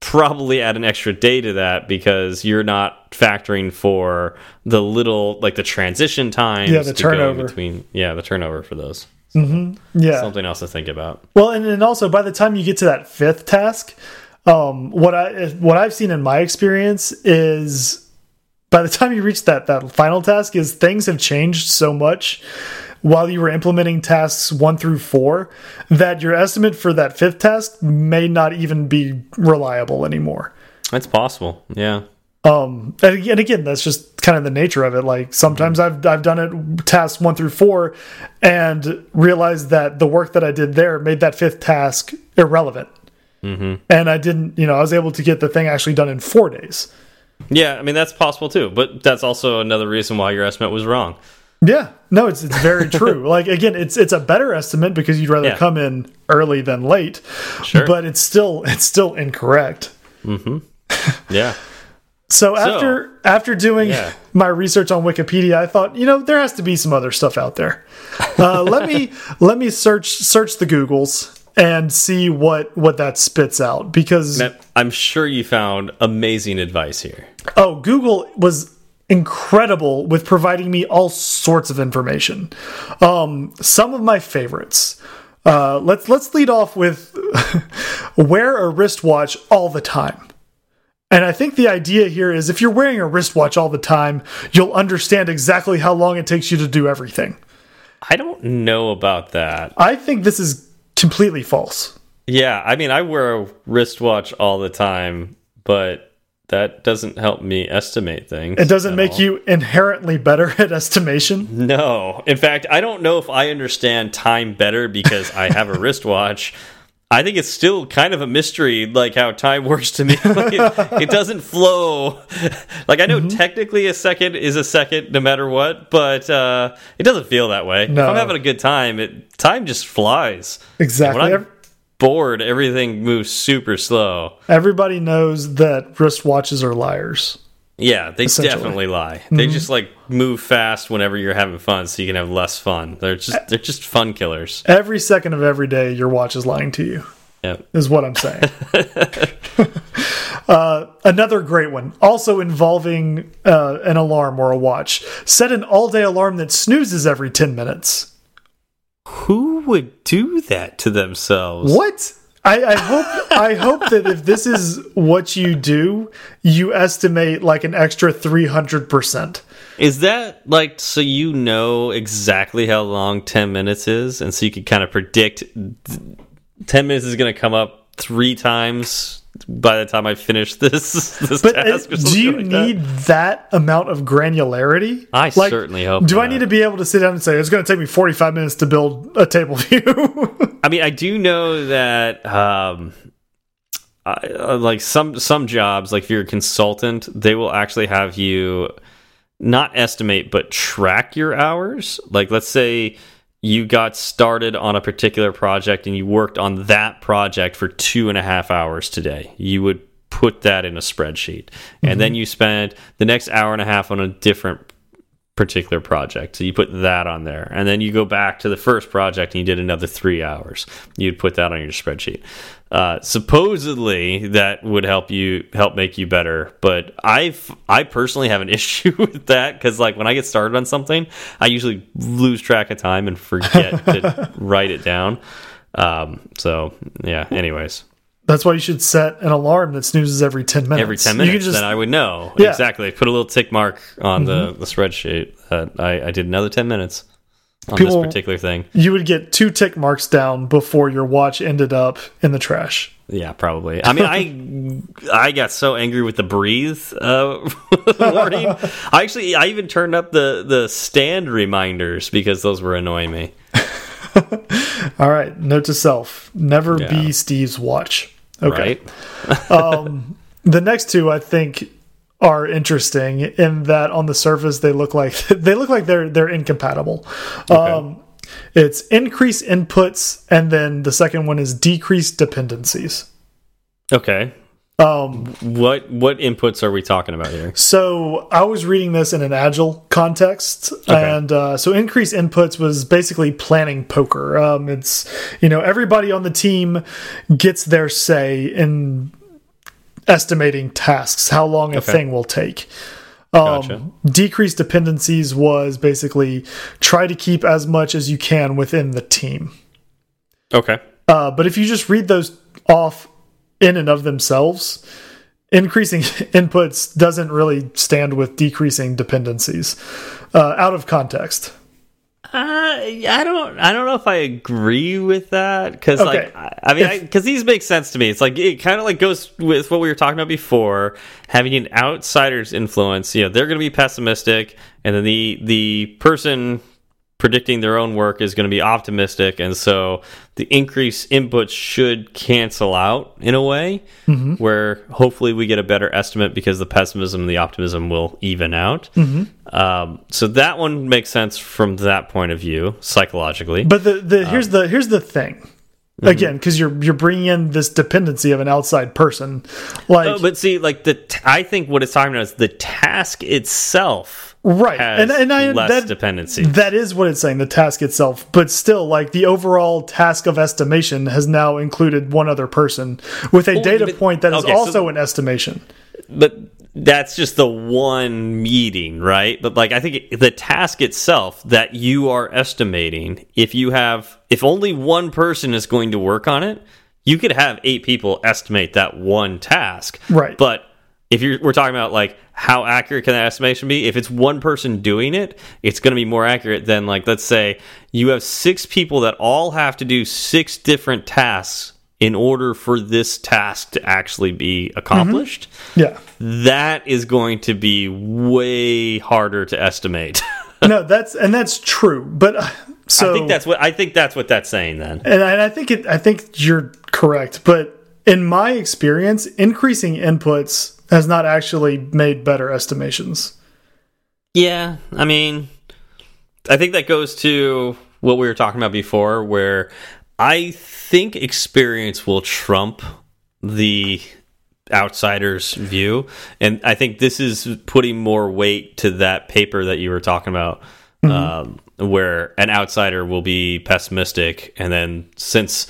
B: probably add an extra day to that because you're not factoring for the little like the transition times
A: Yeah, the
B: to go in
A: turnover.
B: between yeah the turnover for those
A: Yeah.
B: something else to think about
A: Well, and, and also by the time you get to that fifth task, um, what I what I've seen in my experience is by the time you reach that that final task is things have changed so much while you were implementing tasks one through four that your estimate for that fifth task may not even be reliable anymore.
B: that's possible yeah
A: Um, and again, and again, that's just kind of the nature of it. Like sometimes I've I've done it tasks one through four, and realized that the work that I did there made that fifth task irrelevant.
B: Mm-hmm.
A: And I didn't, you know, I was able to get the thing actually done in four days.
B: Yeah, I mean that's possible too, but that's also another reason why your estimate was wrong.
A: Yeah, no, it's it's very true. like again, it's it's a better estimate because you'd rather
B: Yeah.
A: come in early than late.
B: Sure.
A: but it's still it's still incorrect. Mhm.
B: Yeah,
A: So after after doing
B: yeah.
A: my research on Wikipedia, I thought, you know, there has to be some other stuff out there. Uh, let me let me search search the Googles and see what what that spits out because
B: Matt, I'm sure you found amazing advice here.
A: oh, Google was incredible with providing me all sorts of information. Um, some of my favorites. Uh, let's let's lead off with wear a wristwatch all the time. And I think the idea here is if you're wearing a wristwatch all the time, you'll understand exactly how long it takes you to do everything.
B: I don't know about that.
A: I think this is completely false.
B: Yeah, I mean I wear a wristwatch all the time, but that doesn't help me estimate things.
A: It doesn't make
B: all.
A: you inherently better at estimation.
B: No. In fact, I don't know if I understand time better because I have a wristwatch. I think it's still kind of a mystery, like how time works to me. like it, it, doesn't flow. Like I know mm -hmm. technically a second is a second no matter what, but uh, it doesn't feel that way. No. If I'm having a good time, it time just flies.
A: Exactly.
B: when I'm bored, everything moves super slow.
A: Everybody knows that wristwatches are liars.
B: Yeah, they definitely lie. Mm -hmm. They mm-hmm. just like move fast whenever you're having fun, so you can have less fun. They're just they're just fun killers.
A: Every second of every day, your watch is lying to you.
B: Yep.
A: is what I'm saying. uh, another great one, also involving uh, an alarm or a watch. Set an all-day alarm that snoozes every ten minutes.
B: Who would do that to themselves?
A: What? I, I hope I hope that if this is what you do, you estimate like an extra three hundred percent.
B: Is that like so you know exactly how long ten minutes is, and so you can kind of predict ten minutes is going to come up three times by the time I finish this this but uh, task.
A: do you like need that? that? amount of granularity?
B: I like, certainly hope.
A: Do
B: not.
A: I need to be able to sit down and say it's going to take me forty five minutes to build a table view?
B: I mean, I do know that. Um, uh, like some some jobs, like if you're a consultant, they will actually have you not estimate but track your hours. Like let's say you got started on a particular project and you worked on that project for two and a half hours today, you would put that in a spreadsheet. Mm -hmm. And then you spend the next hour and a half on a different particular project. So you put that on there. And then you go back to the first project and you did another three hours. You'd put that on your spreadsheet. Uh, supposedly that would help you help make you better, but I've I personally have an issue with that because like when I get started on something, I usually lose track of time and forget to write it down. Um, so yeah. Anyways,
A: that's why you should set an alarm that snoozes every ten minutes.
B: Every ten minutes, just, then I would know yeah. exactly. Put a little tick mark on mm -hmm. the mm-hmm. the spreadsheet that I, I did another ten minutes on People, this particular thing.
A: You would get two tick marks down before your watch ended up in the trash.
B: Yeah, probably. I mean, I I got so angry with the breathe uh, warning. I actually I even turned up the the stand reminders because those were annoying me.
A: All right, note to self: never yeah. be Steve's watch. Okay. Right? um, the next two, I think, are interesting in that on the surface they look like they look like they're they're incompatible. Okay. Um, it's increase inputs, and then the second one is decrease dependencies.
B: Okay. Um, what what inputs are we talking about here?
A: So I was reading this in an agile context, okay. and uh, so increase inputs was basically planning poker. Um, it's you know everybody on the team gets their say in estimating tasks, how long a okay. thing will take. Um, gotcha. Decrease dependencies was basically try to keep as much as you can within the team.
B: Okay.
A: Uh, but if you just read those off in and of themselves, increasing inputs doesn't really stand with decreasing dependencies uh, out of context.
B: Uh, I don't. I don't know if I agree with that because, okay. like, I, mean, because these make sense to me. It's like it kind of like goes with what we were talking about before. Having an outsider's influence, you know, they're going to be pessimistic, and then the the person predicting their own work is going to be optimistic and so the increased inputs should cancel out in a way mm -hmm. where hopefully we get a better estimate because the pessimism and the optimism will even out mm -hmm. um, so that one makes sense from that point of view psychologically
A: but the, the here's um, the here's the thing Mm -hmm. again because you're you're bringing in this dependency of an outside person like oh,
B: but see like the i think what it's talking about is the task itself
A: right. And, and I,
B: less that, dependency.
A: that is what it's saying the task itself. But still like the overall task of estimation has now included one other person with a well, data but, point that is okay, also so, an estimation.
B: But that's just the one meeting right? But like i think the task itself that you are estimating if you have if only one person is going to work on it you could have eight people estimate that one task.
A: Right.
B: But if you're we're talking about like how accurate can that estimation be if it's one person doing it it's going to be more accurate than like let's say you have six people that all have to do six different tasks in order for this task to actually be accomplished
A: mm -hmm. yeah
B: that is going to be way harder to estimate
A: no that's and that's true but uh, So
B: I think that's what I think that's what that's saying then.
A: and I, and I think it. I think you're correct, but in my experience, increasing inputs has not actually made better estimations.
B: Yeah, I mean, I think that goes to what we were talking about before, where I think experience will trump the outsider's view, and I think this is putting more weight to that paper that you were talking about. Um, where an outsider will be pessimistic, and then since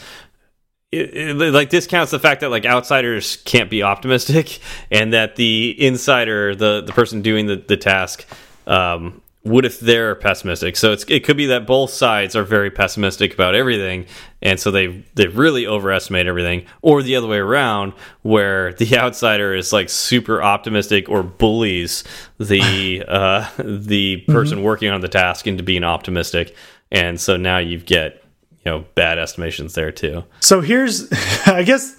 B: it, it, like discounts the fact that like outsiders can't be optimistic and that the insider the the person doing the, the task um would if they're pessimistic. So it's it could be that both sides are very pessimistic about everything and so they they really overestimate everything. Or the other way around where the outsider is like super optimistic or bullies the uh the person working on the task into being optimistic. And so now you get you know bad estimations there too
A: So here's, I guess,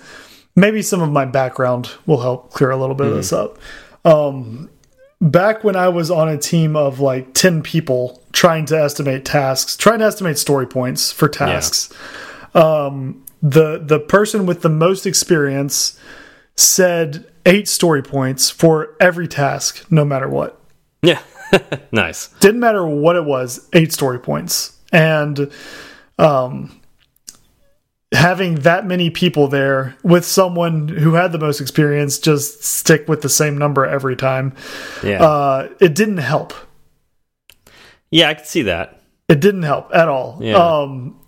A: maybe some of my background will help clear a little bit of this up. Um, back when I was on a team of like 10 people trying to estimate tasks, trying to estimate story points for tasks, um, the, the person with the most experience said eight story points for every task, no matter what.
B: Yeah. nice.
A: Didn't matter what it was, eight story points. And um, having that many people there with someone who had the most experience just stick with the same number every time,
B: Yeah.
A: uh, it didn't help.
B: yeah, I can see that.
A: It didn't help at all.
B: Yeah.
A: Um,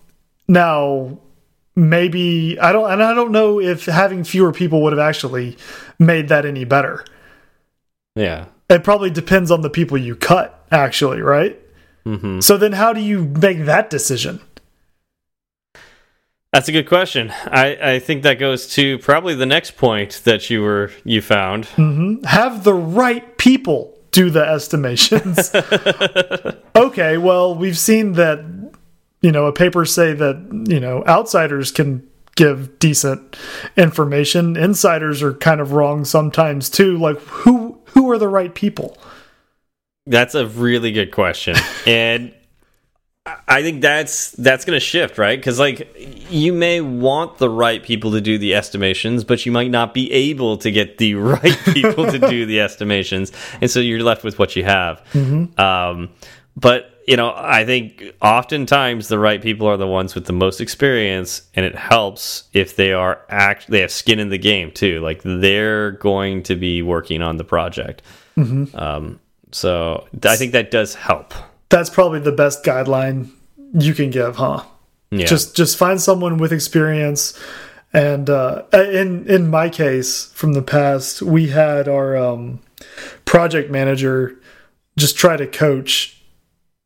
A: now, maybe I don't, and I don't know if having fewer people would have actually made that any better.
B: Yeah.
A: It probably depends on the people you cut, actually, right?
B: hmm
A: So then, how do you make that decision?
B: That's a good question. I, I think that goes to probably the next point that you were you found. Mm-hmm.
A: have the right people do the estimations. okay, well, we've seen that you know, a paper say that, you know, outsiders can give decent information. Insiders are kind of wrong sometimes too. Like who who are the right people?
B: That's a really good question, and I- think that's that's going to shift, right? Because like you may want the right people to do the estimations, but you might not be able to get the right people to do the estimations, and so you're left with what you have. Um, but you know, I think oftentimes the right people are the ones with the most experience, and it helps if they are act they have skin in the game too. Like they're going to be working on the project. Um, so I think that does help.
A: That's probably the best guideline you can give, huh?
B: Yeah.
A: Just just find someone with experience. And uh, in in my case, from the past, we had our um, project manager just try to coach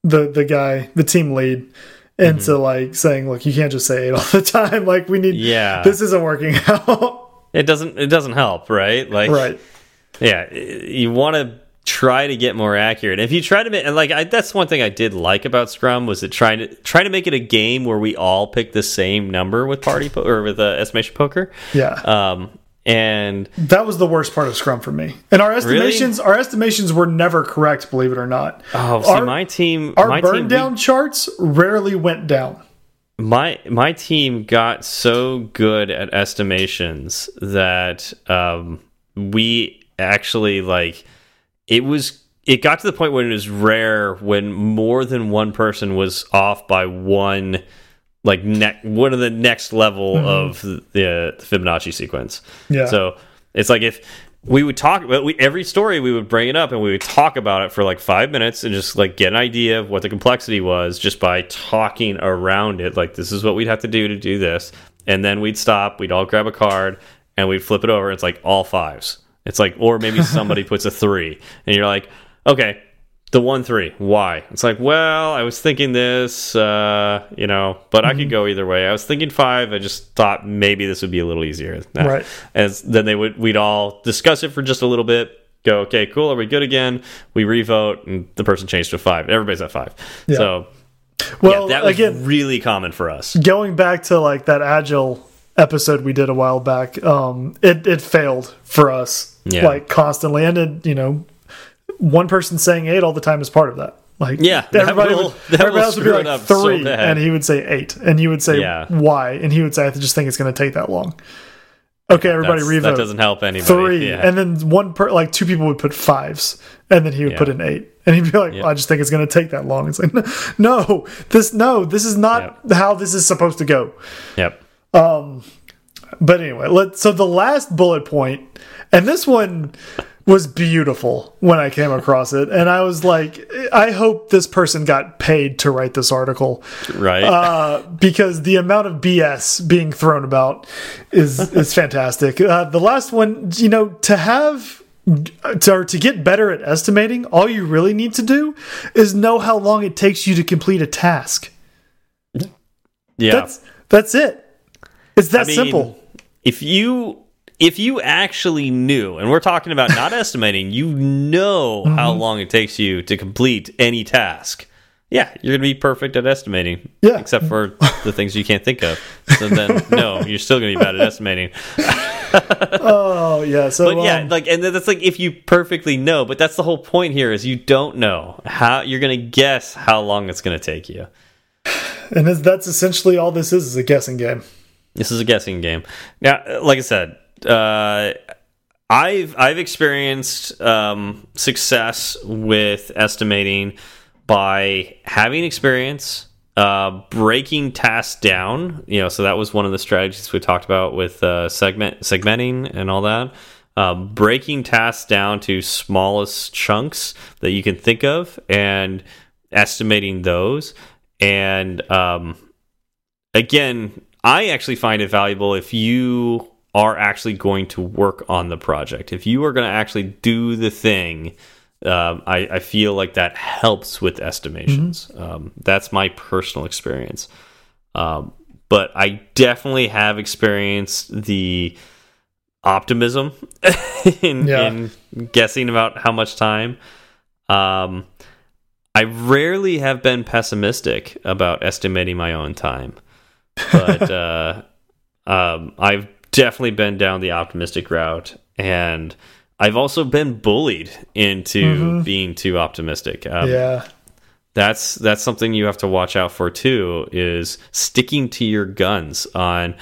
A: the the guy, the team lead, into like saying, "Look, you can't just say it all the time. Like we need,
B: Yeah.
A: this isn't working out."
B: it doesn't it doesn't help, right? Like
A: right?
B: yeah, you want to try to get more accurate. If you try to make and like I, that's one thing I did like about Scrum was it trying to try to make it a game where we all pick the same number with party po or with uh, estimation poker.
A: Yeah,
B: Um, and
A: that was the worst part of Scrum for me. And our estimations, our estimations were never correct. Believe it or not.
B: oh, see,
A: Our-
B: my team,
A: Our
B: my
A: burn
B: team, we-
A: down charts rarely went down.
B: my my team got so good at estimations that um, we actually like it was it got to the point when it was rare when more than one person was off by one like ne one of the next level mm-hmm. of the, the Fibonacci sequence.
A: Yeah.
B: So it's like if we would talk about we, every story we would bring it up and we would talk about it for like five minutes and just like get an idea of what the complexity was just by talking around it. Like this is what we'd have to do to do this. And then we'd stop we'd all grab a card and we'd flip it over. It's like all fives it's like or maybe somebody puts a three and you're like okay the one three why? It's like well i was thinking this uh you know but i could go either way. I was thinking five. I just thought maybe this would be a little easier.
A: Right.
B: as then they would we'd all discuss it for just a little bit go okay cool are we good again? We revote and the person changed to five. Everybody's at five.
A: Yeah.
B: so
A: Well,
B: yeah that was
A: again,
B: really common for us.
A: going back to like that agile episode we did a while back, um, it it failed for us
B: Yeah.
A: like constantly, and it, you know, one person saying eight all the time is part of that. Like
B: Yeah, that
A: everybody
B: will-
A: would, everybody else would be like
B: up so
A: three, and he would say eight, and he would say
B: Yeah.
A: why, and he would say I just think it's going to take that long. Okay, everybody
B: That's-
A: revote.
B: that doesn't help anybody.
A: three,
B: yeah.
A: and then one per like two people would put fives, and then he would
B: Yeah.
A: put an eight, and he'd be like,
B: Yeah.
A: "I just think it's going to take that long." It's like, no, this no, this is not how this is supposed to go.
B: yep.
A: Um, but anyway, let so the last bullet point, and this one was beautiful when I came across it, and I was like, I hope this person got paid to write this article
B: Right.
A: uh, because the amount of BS being thrown about is is fantastic. Uh, the last one, you know, to have to, or to get better at estimating, all you really need to do is know how long it takes you to complete a task.
B: yeah.
A: That's that's it. It's that
B: I mean,
A: simple.
B: If you if you actually knew, and we're talking about not estimating, you know how
A: Mm-hmm.
B: long it takes you to complete any task. Yeah, you're gonna be perfect at estimating.
A: Yeah.
B: Except for the things you can't think of. So then no, you're still gonna be bad at estimating.
A: Oh yeah. So
B: But yeah,
A: um,
B: like and that's like if you perfectly know, but that's the whole point here is you don't know. How you're gonna guess how long it's gonna take you.
A: and that's, that's essentially all this is is a guessing game.
B: This is a guessing game. Now, like I said, uh, I've I've experienced um, success with estimating by having experience, uh, breaking tasks down. You know, so that was one of the strategies we talked about with uh, segment segmenting and all that. Um, breaking tasks down to smallest chunks that you can think of and estimating those. And um, again, I actually find it valuable if you are actually going to work on the project. If you are going to actually do the thing, um, I, I feel like that helps with estimations. Um, that's my personal experience. Um, but I definitely have experienced the optimism in,
A: Yeah.
B: in guessing about how much time. Um, I rarely have been pessimistic about estimating my own time, but uh, um, I've definitely been down the optimistic route, and I've also been bullied into being too optimistic. Um,
A: yeah.
B: that's that's something you have to watch out for too. Is sticking to your guns on.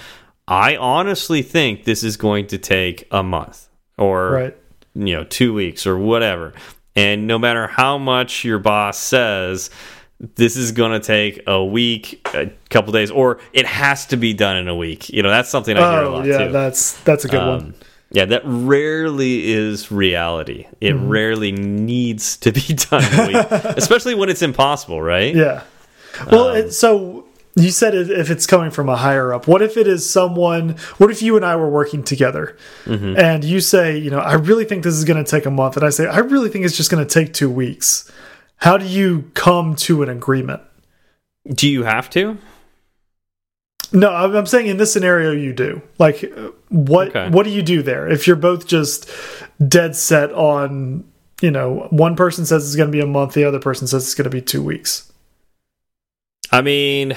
B: I honestly think this is going to take a month or
A: Right.
B: you know two weeks or whatever and no matter how much your boss says this is going to take a week a couple days or it has to be done in a week you know that's something i hear a
A: Oh
B: lot
A: yeah.
B: too
A: That's that's a good one.
B: um, yeah that rarely is reality it
A: Mm-hmm.
B: rarely needs to be done in a week especially when it's impossible right
A: Yeah. Well,
B: Um,
A: it, so you said if it's coming from a higher up, what if it is someone? What if you and I were working together,
B: Mm-hmm.
A: and you say, you know, I really think this is going to take a month, and I say, I really think it's just going to take two weeks. How do you come to an agreement?
B: do you have to
A: No, I'm saying in this scenario you do. Like, what
B: Okay.
A: what do you do there if you're both just dead set on? You know, one person says it's going to be a month, the other person says it's going to be two weeks.
B: I mean,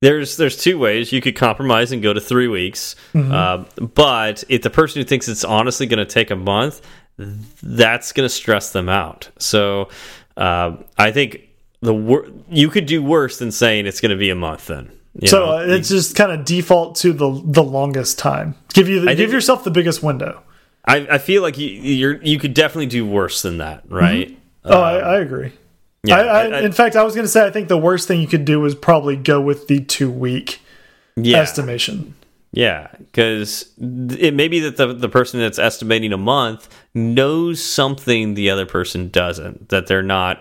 B: there's there's two ways you could compromise and go to three weeks.
A: Mm-hmm.
B: Uh, but if the person who thinks it's honestly going to take a month, that's going to stress them out. So uh, I think the you could do worse than saying it's going to be a month. Then you
A: So
B: know?
A: uh, it's just kind of default to the the longest time. Give you the, give yourself the biggest window.
B: I, I feel like you you're, you could definitely do worse than that, right?
A: Oh, I, I agree.
B: Yeah,
A: I, I,
B: I-
A: in fact, I was going to say I think the worst thing you could do is probably go with the two week
B: yeah.
A: estimation.
B: Yeah, because it may be that the the person that's estimating a month knows something the other person doesn't that they're not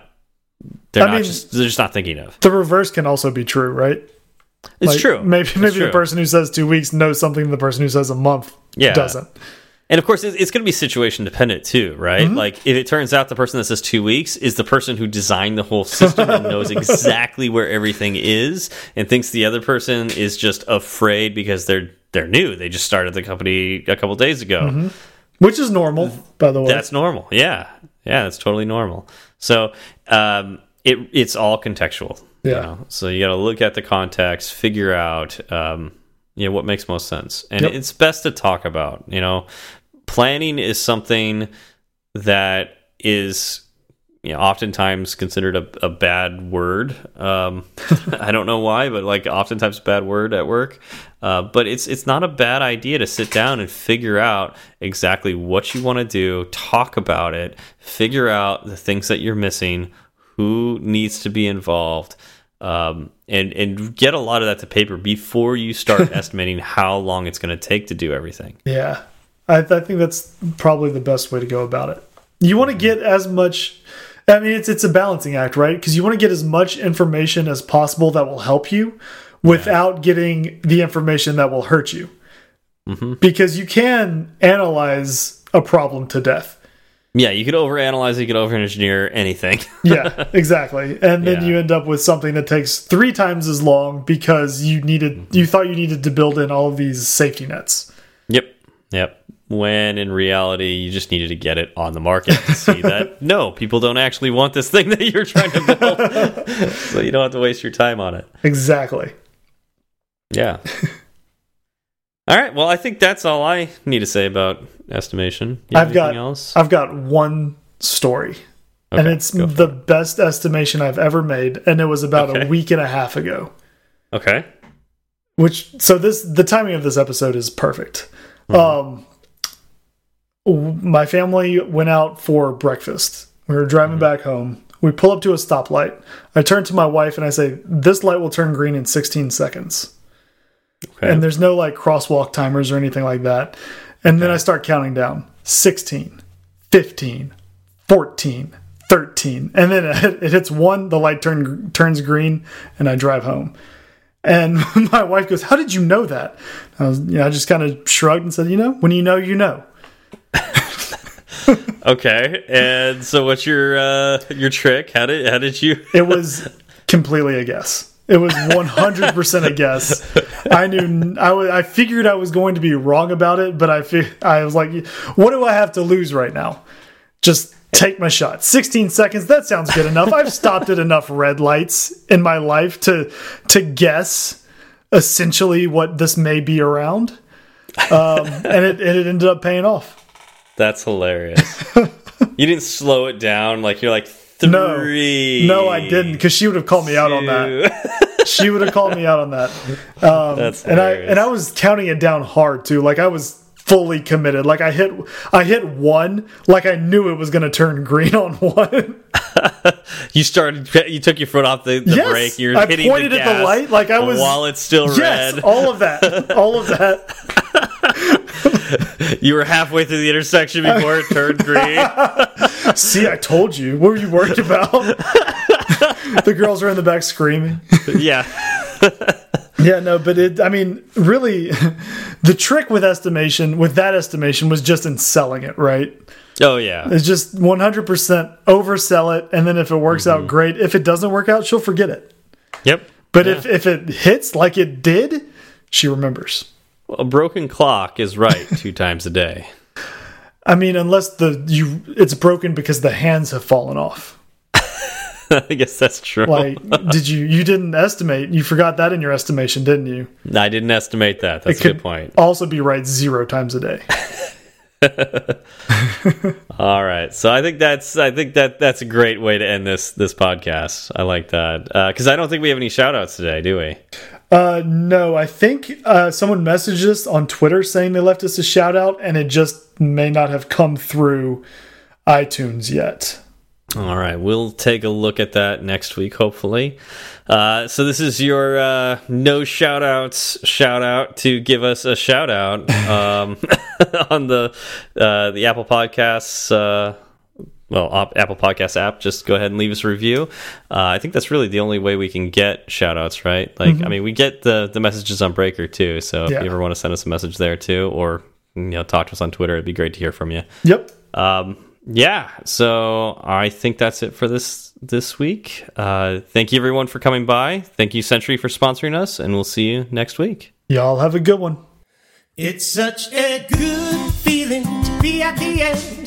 B: they're
A: I
B: not
A: mean-
B: just they're just not thinking of.
A: The reverse can also be true, right?
B: It's
A: Like,
B: true.
A: Maybe maybe
B: true.
A: the person who says two weeks knows something the person who says a month
B: Yeah.
A: doesn't.
B: and of course it's, it's going to be situation dependent too, right?
A: Mm-hmm.
B: Like if it turns out the person that says two weeks is the person who designed the whole system and knows exactly where everything is, and thinks the other person is just afraid because they're they're new. They just started the company a couple days ago.
A: Mm-hmm. Which is normal, by the way.
B: That's normal. Yeah, yeah, that's totally normal. So um, it it's all contextual. you
A: Yeah.
B: know? So you got to look at the context, figure out um, you know what makes most sense, and
A: Yep.
B: it's best to talk about. You know, planning is something that is you know, oftentimes considered a, a bad word. Um, I don't know why, but like oftentimes a bad word at work. Uh, but it's it's not a bad idea to sit down and figure out exactly what you want to do, talk about it, figure out the things that you're missing, who needs to be involved, um, and and get a lot of that to paper before you start estimating how long it's going to take to do everything.
A: Yeah, I, I think that's probably the best way to go about it. You want to get as much. I mean, it's it's a balancing act, right? Because you want to get as much information as possible that will help you, without yeah. getting the information that will hurt you. Mm -hmm. Because you can analyze a problem to death.
B: Yeah, you could overanalyze, you could overengineer anything.
A: yeah, exactly. And then yeah. you end up with something that takes three times as long because you needed you thought you needed to build in all of these safety nets.
B: Yep. Yep when in reality you just needed to get it on the market to see that no people don't actually want this thing that you're trying to build. So you don't have to waste your time on it.
A: Exactly.
B: Yeah. All right. Well i think that's all i need to say about estimation.
A: I've got else? I've got one story. Okay, and it's the it. best estimation i've ever made and it was about okay. a week and a half ago.
B: Okay.
A: Which so this the timing of this episode is perfect. Mm -hmm. um my family went out for breakfast. We were driving mm -hmm. back home. We pull up to a stoplight. I turn to my wife and I say, This light will turn green in 16 seconds. Okay. And there's no like crosswalk timers or anything like that. And okay. then I start counting down 16, 15, 14, 13. And then it, it hits one, the light turn, turns green, and I drive home. And my wife goes, How did you know that? I was, you know, I just kind of shrugged and said, You know, when you know, you know.
B: okay, and so what's your uh, your trick? How did how did you?
A: it was completely a guess. It was 100% a guess. I knew I, I figured I was going to be wrong about it, but I I was like, what do I have to lose right now? Just take my shot. 16 seconds, that sounds good enough. I've stopped at enough red lights in my life to to guess essentially what this may be around. Um, and it, and it ended up paying off.
B: That's hilarious. you didn't slow it down like you're like three.
A: No, no I didn't because she would have called me two. out on that. she would have called me out on that. Um, That's hilarious. and I and I was counting it down hard too. Like I was fully committed. Like I hit I hit one like I knew it was going to turn green on one.
B: you started you took your foot off the, the yes, brake. You're
A: I
B: hitting
A: pointed
B: the
A: at the light like I was
B: while it's still
A: yes,
B: red.
A: all of that. All of that.
B: you were halfway through the intersection before it turned green.
A: See, I told you. What were you worried about? the girls are in the back screaming.
B: Yeah.
A: yeah, no, but it, I mean, really, the trick with estimation, with that estimation, was just in selling it, right?
B: Oh, yeah.
A: It's just 100% oversell it. And then if it works mm -hmm. out, mm-hmm. great. If it doesn't work out, she'll forget it.
B: Yep.
A: But yeah. if, if it hits like it did, she remembers.
B: Well, a broken clock is right two times a day.
A: I mean, unless the you it's broken because the hands have fallen off.
B: I guess that's true.
A: Like, did you you didn't estimate? You forgot that in your estimation, didn't you?
B: I didn't estimate that. That's it a good point.
A: Also, be right zero times a day.
B: All right, so I think that's I think that that's a great way to end this this podcast. I like that because uh, I don't think we have any shout outs today, do we?
A: Uh, no, I think uh, someone messaged us on Twitter saying they left us a shout out, and it just may not have come through iTunes yet.
B: All right, we'll take a look at that next week, hopefully. Uh, so this is your uh, no shout outs shout out to give us a shout out um, on the uh, the Apple Podcasts uh, well, Apple Podcast app, just go ahead and leave us a review. Uh, I think that's really the only way we can get shout outs, right? Like, mm -hmm. I mean, we get the, the messages on Breaker too. So if yeah. you ever want to send us a message there too, or, you know, talk to us on Twitter, it'd be great to hear from you.
A: Yep.
B: Um, yeah. So I think that's it for this this week. Uh, thank you everyone for coming by. Thank you Sentry for sponsoring us, and we'll see you next week.
A: Y'all have a good one.
C: It's such a good feeling to be at the end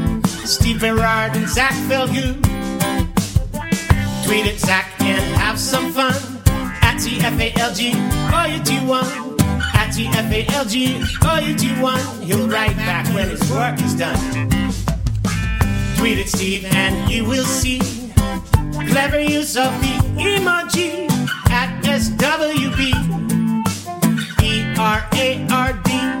C: Steve Berard and Zach Falgout. Tweet at Zach and have some fun. At TFALG, or you do one. At TFALG, or you do one. He'll write back when his work is done. Tweet at Steve and you will see clever use of the emoji at SWB. E R A R D.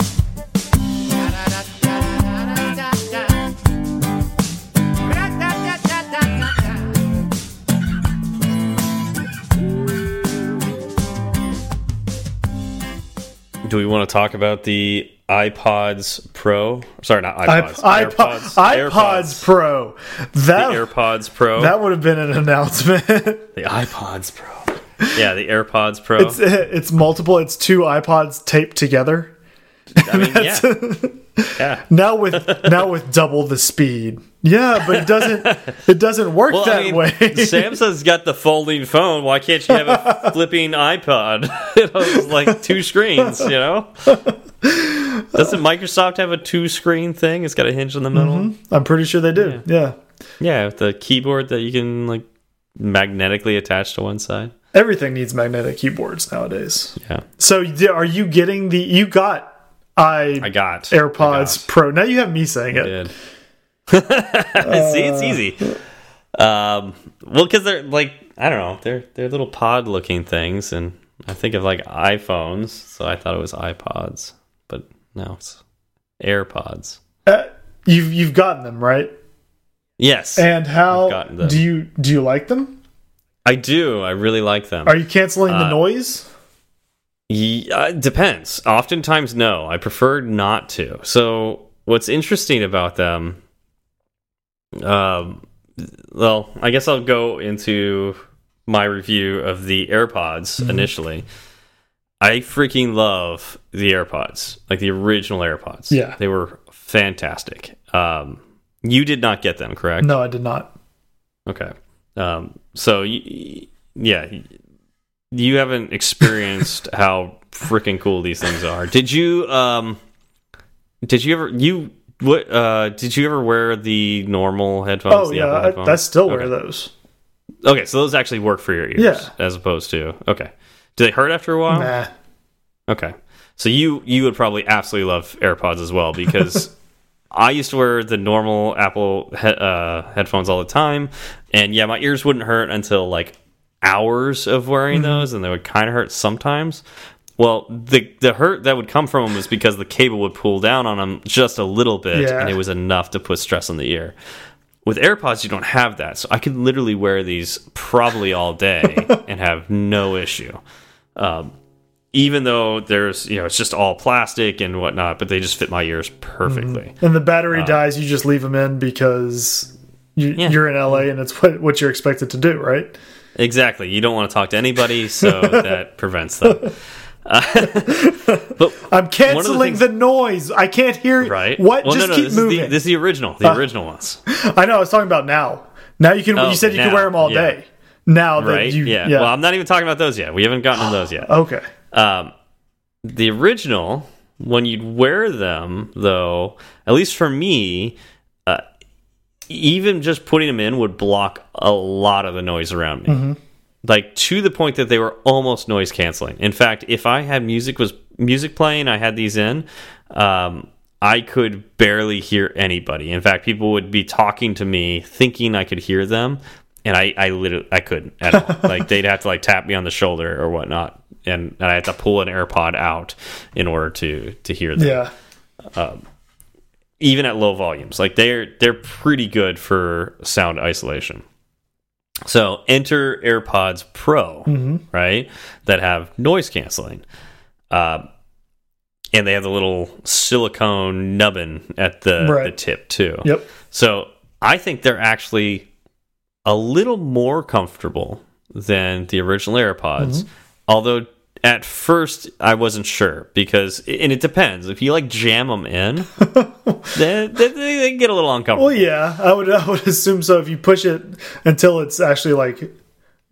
B: Do we want to talk about the iPods Pro? Sorry, not
A: iPods,
B: iPods.
A: iPods, iPods Pro.
B: The
A: That
B: AirPods Pro.
A: that would have been an announcement.
B: the iPods Pro. Yeah, the AirPods Pro.
A: it's it's multiple. It's two iPods taped together.
B: I mean, yeah, yeah.
A: Now with now with double the speed. Yeah, but it doesn't it doesn't work
B: Well,
A: that
B: I mean,
A: way.
B: Samsung's got the folding phone. Why can't you have a flipping iPod? it's like two screens. You know. Doesn't Microsoft have a two-screen thing? It's got a hinge in the middle. Mm-hmm.
A: I'm pretty sure they do. Yeah.
B: Yeah, with the keyboard that you can like magnetically attach to one side.
A: Everything needs magnetic keyboards nowadays.
B: Yeah,
A: So are you getting the you got i
B: I got
A: AirPods Pro. Now you have me saying
B: I
A: it.
B: did. See, it's easy. Um, well, because they're like I don't know, they're they're little pod-looking things, and I think of like iPhones, so I thought it was iPods, but no, it's AirPods.
A: Uh, you've you've gotten them, right?
B: Yes,
A: And how do you do you like them?
B: I do. I really like them.
A: Are you canceling the
B: Uh,
A: noise?
B: Yeah, it depends. Oftentimes, no. I prefer not to. So, what's interesting about them? Um, well, I guess I'll go into my review of the AirPods initially. I freaking love the AirPods, like the original AirPods.
A: Yeah.
B: they were fantastic. Um, you did not get them, correct?
A: No, I did not.
B: Okay. Um, so, y- yeah, you haven't experienced how freaking cool these things are. Did you? Um, did you ever? You what? Uh, did you ever wear the normal headphones?
A: Oh
B: the
A: yeah, I,
B: headphones?
A: I still wear
B: Okay.
A: those.
B: Okay, so those actually work for your ears,
A: Yeah.
B: as opposed to okay. Do they hurt after a while?
A: Nah.
B: Okay. So you you would probably absolutely love AirPods as well because I used to wear the normal Apple he uh, headphones all the time, and yeah, my ears wouldn't hurt until like hours of wearing
A: Mm-hmm.
B: those, and they would kind of hurt sometimes. Well, the the hurt that would come from them was because the cable would pull down on them just a little bit,
A: Yeah.
B: and it was enough to put stress on the ear. With AirPods, you don't have that, so I could literally wear these probably all day and have no issue. Um, even though there's you know it's just all plastic and whatnot, but they just fit my ears perfectly.
A: And the battery dies, you just leave them in because you,
B: Uh, Yeah.
A: you're in LA and it's what, what you're expected to do, right?
B: Exactly. You don't want to talk to anybody, so that prevents them. but
A: I'm canceling
B: things-
A: the, noise. I can't hear
B: right,
A: What?
B: Well,
A: just
B: no, no,
A: keep
B: this
A: moving.
B: Is the, this is the original. The original ones,
A: I know. I was talking about now. Now you can.
B: Oh,
A: you said you
B: now,
A: can wear them all
B: yeah.
A: day. Now that
B: right?
A: you,
B: yeah.
A: yeah.
B: Well, I'm not even talking about those yet. We haven't gotten to those yet.
A: okay.
B: Um, the original, when you'd wear them, though, at least for me, uh, even just putting them in would block a lot of the noise around me. Like to the point that they were almost noise canceling. In fact, if I had music was music playing, I had these in. Um, I could barely hear anybody. In fact, people would be talking to me, thinking I could hear them, and I, I literally, I couldn't at all. like they'd have to like tap me on the shoulder or whatnot, and, and I had to pull an AirPod out in order to to hear them
A: Yeah.
B: Even at low volumes. Like they're they're pretty good for sound isolation. So enter AirPods Pro, right? That have noise canceling. Uh, and they have the little silicone nubbin at the,
A: Right.
B: the tip too.
A: Yep.
B: So I think they're actually a little more comfortable than the original AirPods. Although at first I wasn't sure because, and it depends. If you like jam them in, then they, they, they get a little uncomfortable.
A: Well, yeah, I would I would assume so. If you push it until it's actually like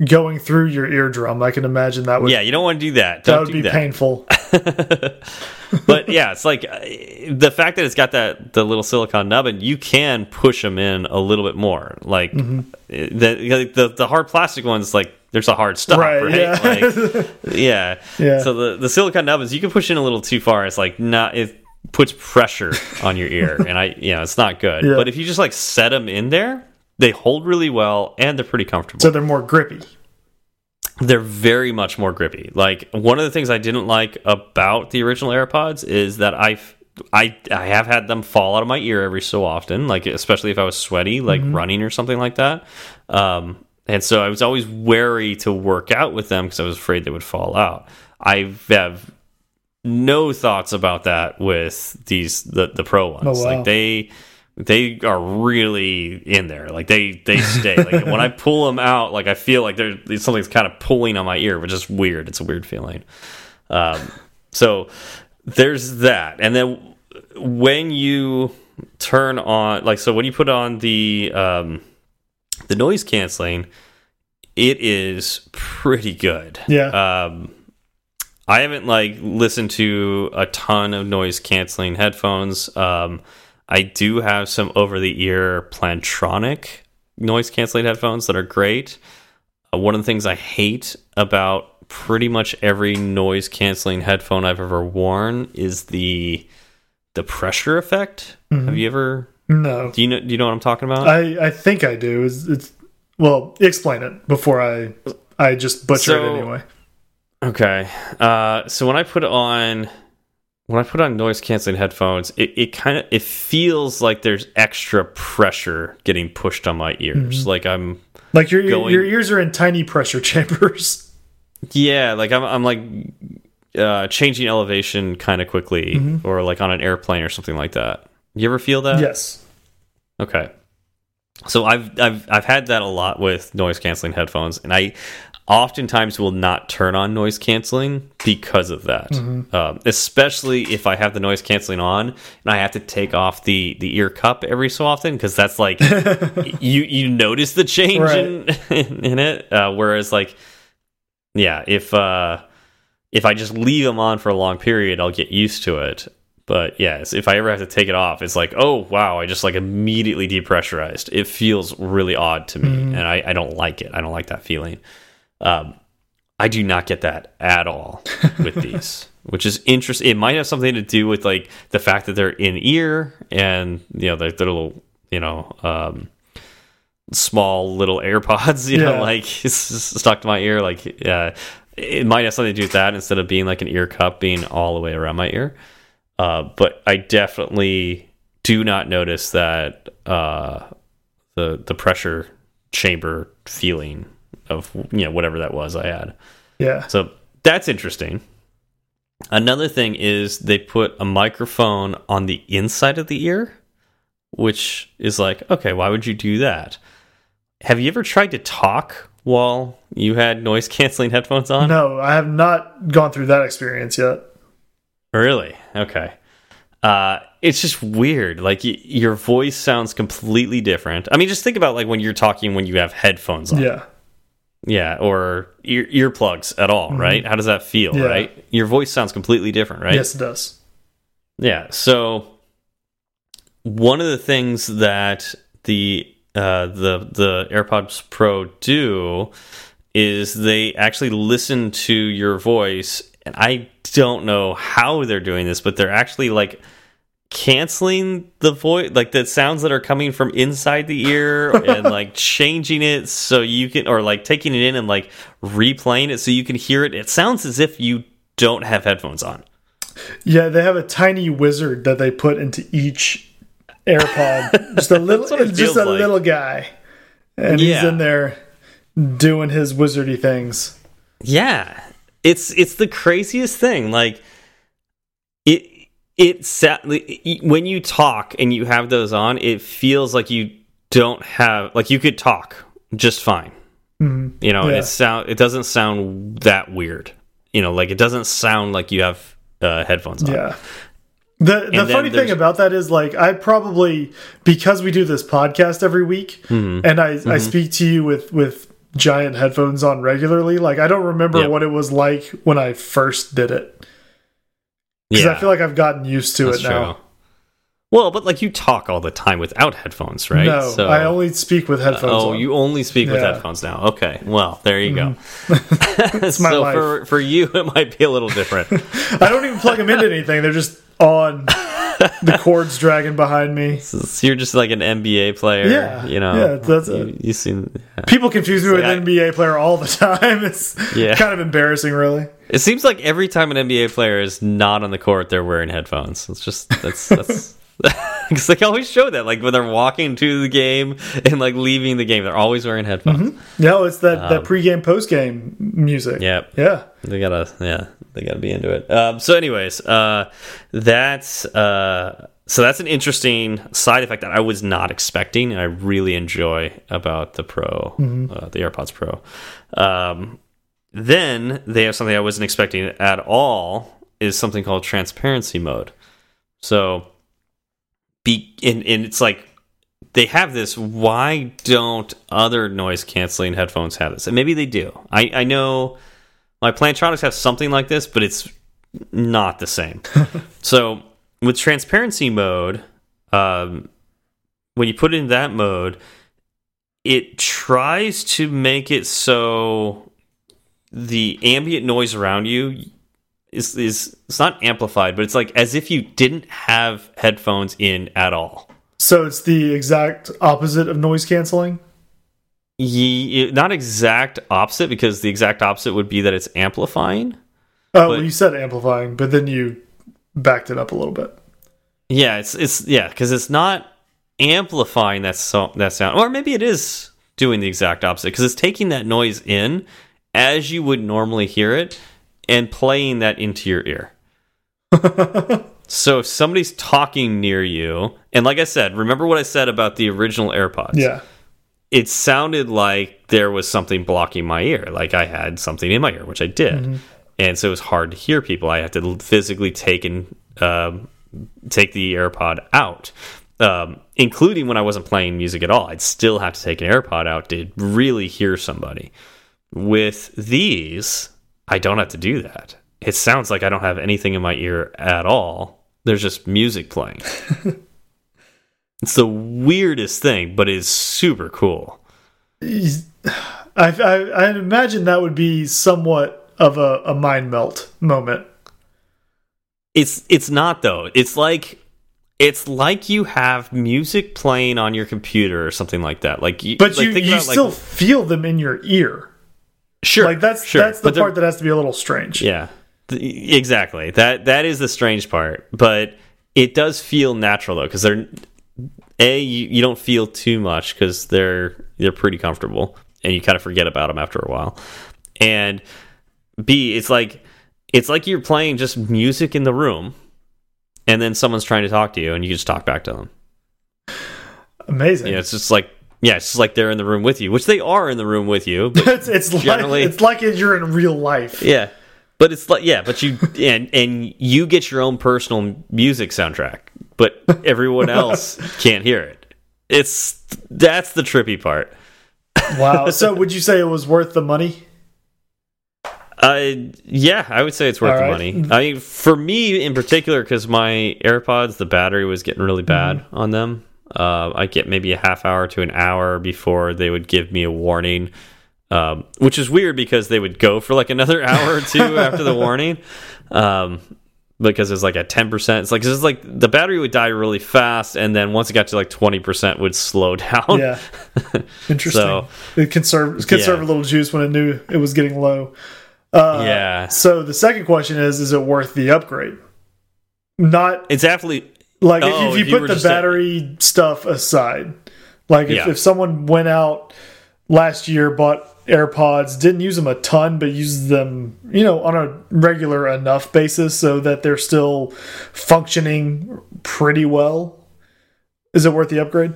A: going through your eardrum, I can imagine that would
B: yeah, you don't want to do that.
A: that
B: Don't
A: would be
B: that.
A: painful.
B: but yeah, it's like uh, the fact that it's got that the little silicon nubbin, you can push them in a little bit more. Like
A: Mm-hmm.
B: the, the the hard plastic ones, like there's a hard stop,
A: Right,
B: right?
A: yeah.
B: Like, yeah.
A: Yeah.
B: So the the silicon nubbins, you can push in a little too far. It's like not it puts pressure on your ear, and I you know it's not good.
A: Yeah.
B: But if you just like set them in there, they hold really well and they're pretty comfortable.
A: so they're more grippy.
B: They're very much more grippy. Like one of the things I didn't like about the original AirPods is that I I I have had them fall out of my ear every so often, like especially if I was sweaty, like running or something like that. Um, and so I was always wary to work out with them because I was afraid they would fall out. I have no thoughts about that with these the the pro ones.
A: Oh, wow.
B: Like they they are really in there. Like they they stay. like when I pull them out, like I feel like there's something's kind of pulling on my ear, which is weird. It's a weird feeling. Um, so there's that, and then when you turn on, like, so when you put on the um, the noise canceling, it is pretty good.
A: Yeah.
B: Um, I haven't like listened to a ton of noise canceling headphones. Um, I do have some over the ear Plantronic noise canceling headphones that are great. Uh, one of the things I hate about pretty much every noise canceling headphone I've ever worn is the the pressure effect. Have you ever
A: no,
B: do you know do you know what I'm talking about?
A: I I think I do. It's, it's well, explain it before I I just butcher
B: So-
A: it anyway.
B: Okay. Uh, so when I put on when I put on noise canceling headphones, it, it kind of it feels like there's extra pressure getting pushed on my ears. Like I'm
A: Like your
B: going-
A: your ears are in tiny pressure chambers.
B: yeah, like I'm I'm like uh, changing elevation kind of quickly, or like on an airplane or something like that. You ever feel that?
A: yes.
B: Okay. So I've I've I've had that a lot with noise canceling headphones, and I oftentimes will not turn on noise canceling because of that. Um, especially if I have the noise canceling on and I have to take off the the ear cup every so often because that's like you you notice the change in, in it. Uh, whereas like yeah, if uh if I just leave them on for a long period, I'll get used to it. But yes, if I ever have to take it off, it's like, oh wow, I just like immediately depressurized. It feels really odd to me, and I, I don't like it. I don't like that feeling. Um, I do not get that at all with these, which is interesting. It might have something to do with like the fact that they're in ear and you know they're, they're little you know um, small little AirPods, you
A: Yeah.
B: know, like stuck to my ear. Like yeah, it might have something to do with that instead of being like an ear cup being all the way around my ear. Uh, but I definitely do not notice that uh, the the pressure chamber feeling of you know whatever that was I had.
A: Yeah.
B: So that's interesting. Another thing is they put a microphone on the inside of the ear, which is like, okay, why would you do that? Have you ever tried to talk while you had noise canceling headphones on?
A: No, I have not gone through that experience yet.
B: Really? Okay. Uh, it's just weird. Like your voice sounds completely different. I mean, just think about like when you're talking when you have headphones on.
A: Yeah.
B: Yeah, or ear earplugs at all, right? How does that feel.
A: Yeah.
B: right? Your voice sounds completely different, right?
A: Yes, it does.
B: Yeah. So one of the things that the uh, the the AirPods Pro do is they actually listen to your voice, and I don't know how they're doing this, but they're actually like canceling the voice like the sounds that are coming from inside the ear and like changing it so you can or like taking it in and like replaying it so you can hear it it sounds as if you don't have headphones on
A: Yeah, they have a tiny wizard that they put into each AirPod. just a little, just a
B: like.
A: little guy, and he's in there doing his wizardy things.
B: Yeah. It's it's the craziest thing. Like it it sa- when you talk and you have those on, it feels like you don't have like you could talk just fine.
A: Mhm.
B: You know, and it sound it doesn't sound that weird. You know, like it doesn't sound like you have uh, headphones on.
A: Yeah. The the funny thing about that is like I probably because we do this podcast every week
B: Mm-hmm.
A: and I I speak to you with with giant headphones on regularly like I don't remember
B: Yep.
A: what it was like when I first did it because
B: Yeah,
A: I feel like I've gotten used to
B: that's
A: it now.
B: true. Well, but like you talk all the time without headphones, right?
A: No,
B: So-
A: I only speak with headphones.
B: Oh,
A: on.
B: you only speak with
A: Yeah. Mm-hmm.
B: headphones now. Okay, well, there you go.
A: my
B: so for for you, it might be a little different.
A: I don't even plug them into anything. They're just on. the cords dragging behind me.
B: So you're just like an NBA player.
A: Yeah,
B: you know.
A: yeah, that's
B: you,
A: it.
B: you seen. yeah.
A: People confuse me with
B: I-
A: NBA player all the time. It's
B: Yeah.
A: kind of embarrassing, really.
B: It seems like every time an NBA player is not on the court, they're wearing headphones. It's just that's that's because they always show that, like when they're walking to the game and like leaving the game, they're always wearing headphones.
A: No, it's that that pregame postgame music.
B: Um, Yep.
A: Yeah.
B: They gotta, yeah, they gotta be into it. Um, so, anyways, uh, that's uh, so that's an interesting side effect that I was not expecting, and I really enjoy about the Pro, uh, the AirPods Pro. Um, then they have something I wasn't expecting at all is something called transparency mode. So, be and, and it's like they have this. Why don't other noise canceling headphones have this? And maybe they do. I, I know my Plantronics have something like this, but it's not the same. so with transparency mode, um, when you put it in that mode, it tries to make it so the ambient noise around you is is it's not amplified, but it's like as if you didn't have headphones in at all.
A: So it's the exact opposite of noise canceling.
B: Ye, not exact opposite because the exact opposite would be that it's amplifying.
A: Oh, well, you said amplifying, but then you backed it up a little bit.
B: Yeah, it's it's yeah, because it's not amplifying that so that sound, or maybe it is doing the exact opposite because it's taking that noise in as you would normally hear it and playing that into your ear. so if somebody's talking near you, and like I said, remember what I said about the original AirPods?
A: Yeah.
B: it sounded like there was something blocking my ear, like I had something in my ear, which I did, and so it was hard to hear people. I had to physically take and um, take the AirPod out, um, including when I wasn't playing music at all. I'd still have to take an AirPod out to really hear somebody. With these, I don't have to do that. It sounds like I don't have anything in my ear at all. There's just music playing. it's the weirdest thing, but it's super cool.
A: I, I, I imagine that would be somewhat of a, a mind melt moment.
B: It's it's not though. It's like it's like you have music playing on your computer or something like that. Like, you,
A: But
B: like,
A: you,
B: think
A: you
B: about, like-
A: still feel them in your ear.
B: Sure
A: Like that's
B: sure.
A: that's the
B: But
A: part that has to be a little strange.
B: Yeah, exactly. That that is the strange part, but it does feel natural though because they're a you, you don't feel too much because they're they're pretty comfortable and you kind of forget about them after a while, and b it's like it's like you're playing just music in the room, and then someone's trying to talk to you and you just talk back to them.
A: Amazing.
B: Yeah, it's just like yeah, it's like they're in the room with you, which they are in the room with you. But
A: it's it's like
B: Generally-
A: it's like you're in real life.
B: Yeah, but it's like yeah, but you and and you get your own personal music soundtrack, but everyone else can't hear it. It's that's the trippy part.
A: Wow. so would you say it was worth the money?
B: Uh, yeah, I would say it's worth
A: All
B: the money. I mean, for me in particular, because my AirPods, the battery was getting really bad
A: Mm-hmm.
B: on them. Uh, I get maybe a half hour to an hour before they would give me a warning, um, which is weird because they would go for like another hour or two after the warning. Um, because it's like at 10%. It's like, it's like the battery would die really fast. And then once it got to like 20%, would slow down.
A: Yeah. Interesting.
B: So-
A: it conserve conserve
B: Yeah.
A: a little juice when it knew it was getting low. Uh,
B: yeah.
A: So the second question is: Is it worth the upgrade? Not
B: It's absolutely,
A: like if-
B: Oh,
A: if you
B: if you
A: put the battery stuff aside. Like if,
B: Yeah.
A: if someone went out last year bought AirPods, didn't use them a ton, but used them, you know, on a regular enough basis so that they're still functioning pretty well. Is it worth the upgrade?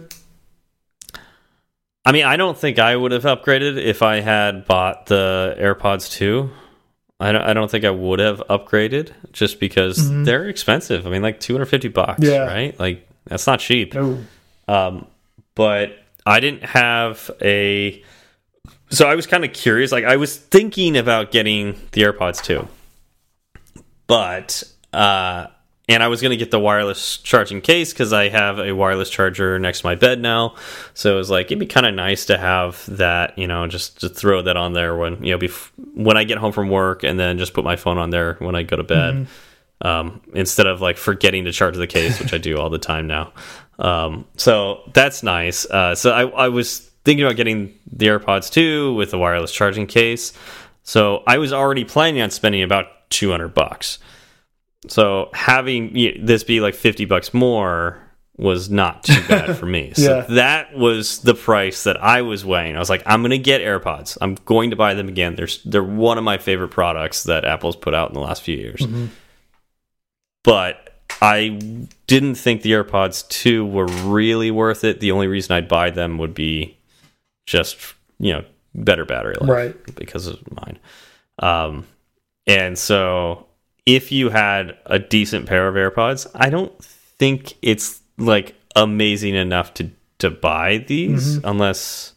B: I mean, I don't think I would have upgraded if I had bought the AirPods 2. I don't, I don't think I would have upgraded just because mm -hmm. they're expensive. I mean, like 250 bucks,
A: yeah.
B: right? Like that's not cheap.
A: No.
B: Um, but I didn't have a so I was kind of curious. Like I was thinking about getting the AirPods too, But uh and I was going to get the wireless charging case because I have a wireless charger next to my bed now. So it was like it'd be kind of nice to have that, you know, just to throw that on there when you know when I get home from work, and then just put my phone on there when I go to bed, mm -hmm. um, instead of like forgetting to charge the case, which I do all the time now. Um, so that's nice. Uh, so I, I was thinking about getting the AirPods too with the wireless charging case. So I was already planning on spending about 200 bucks. So having this be like 50 bucks more was not too bad for me. So
A: yeah.
B: that was the price that I was weighing. I was like, I'm going to get AirPods. I'm going to buy them again. They're they're one of my favorite products that Apple's put out in the last few years. Mm -hmm. But I didn't think the AirPods 2 were really worth it. The only reason I'd buy them would be just, you know, better battery life.
A: Right.
B: Because of mine. Um, and so if you had a decent pair of AirPods, I don't think it's like amazing enough to to buy these mm -hmm. unless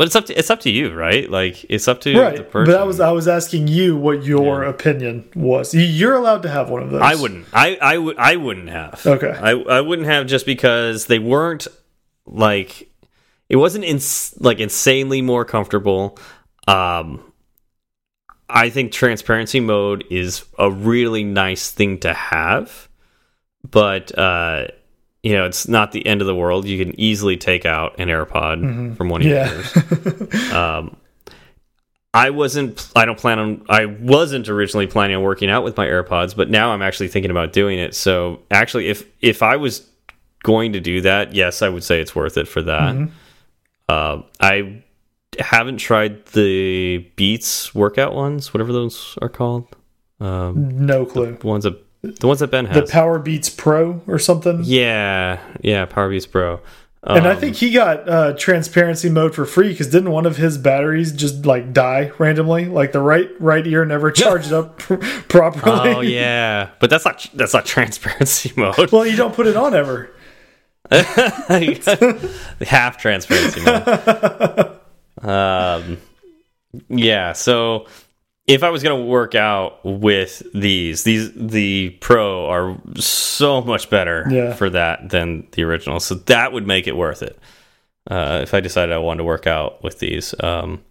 B: but it's up to it's up to you, right? Like it's up to
A: right.
B: the person.
A: But I was I was asking you what your yeah. opinion was. You're allowed to have one of those.
B: I wouldn't. I I would I wouldn't have.
A: Okay.
B: I I wouldn't have just because they weren't like it wasn't ins like insanely more comfortable. Um I think transparency mode is a really nice thing to have, but uh, you know, it's not the end of the world. You can easily take out an AirPod mm -hmm. from one of
A: yeah.
B: your ears. um, I wasn't. I don't plan on. I wasn't originally planning on working out with my AirPods, but now I'm actually thinking about doing it. So actually, if if I was going to do that, yes, I would say it's worth it for that. Mm -hmm. uh, I haven't tried the Beats workout ones, whatever those are called.
A: Um, no clue.
B: The ones that the ones that Ben has.
A: The Power Beats Pro or something.
B: Yeah, yeah, Power Beats Pro.
A: Um, and I think he got uh, transparency mode for free because didn't one of his batteries just like die randomly? Like the right right ear never charged up properly.
B: Oh yeah, but that's not that's not transparency mode.
A: Well, you don't put it on ever.
B: Half transparency mode. Um, yeah, so if I was going to work out with these, these the Pro are so much better
A: yeah.
B: for that than the original. So that would make it worth it. Uh, if I decided I wanted to work out with these. Um,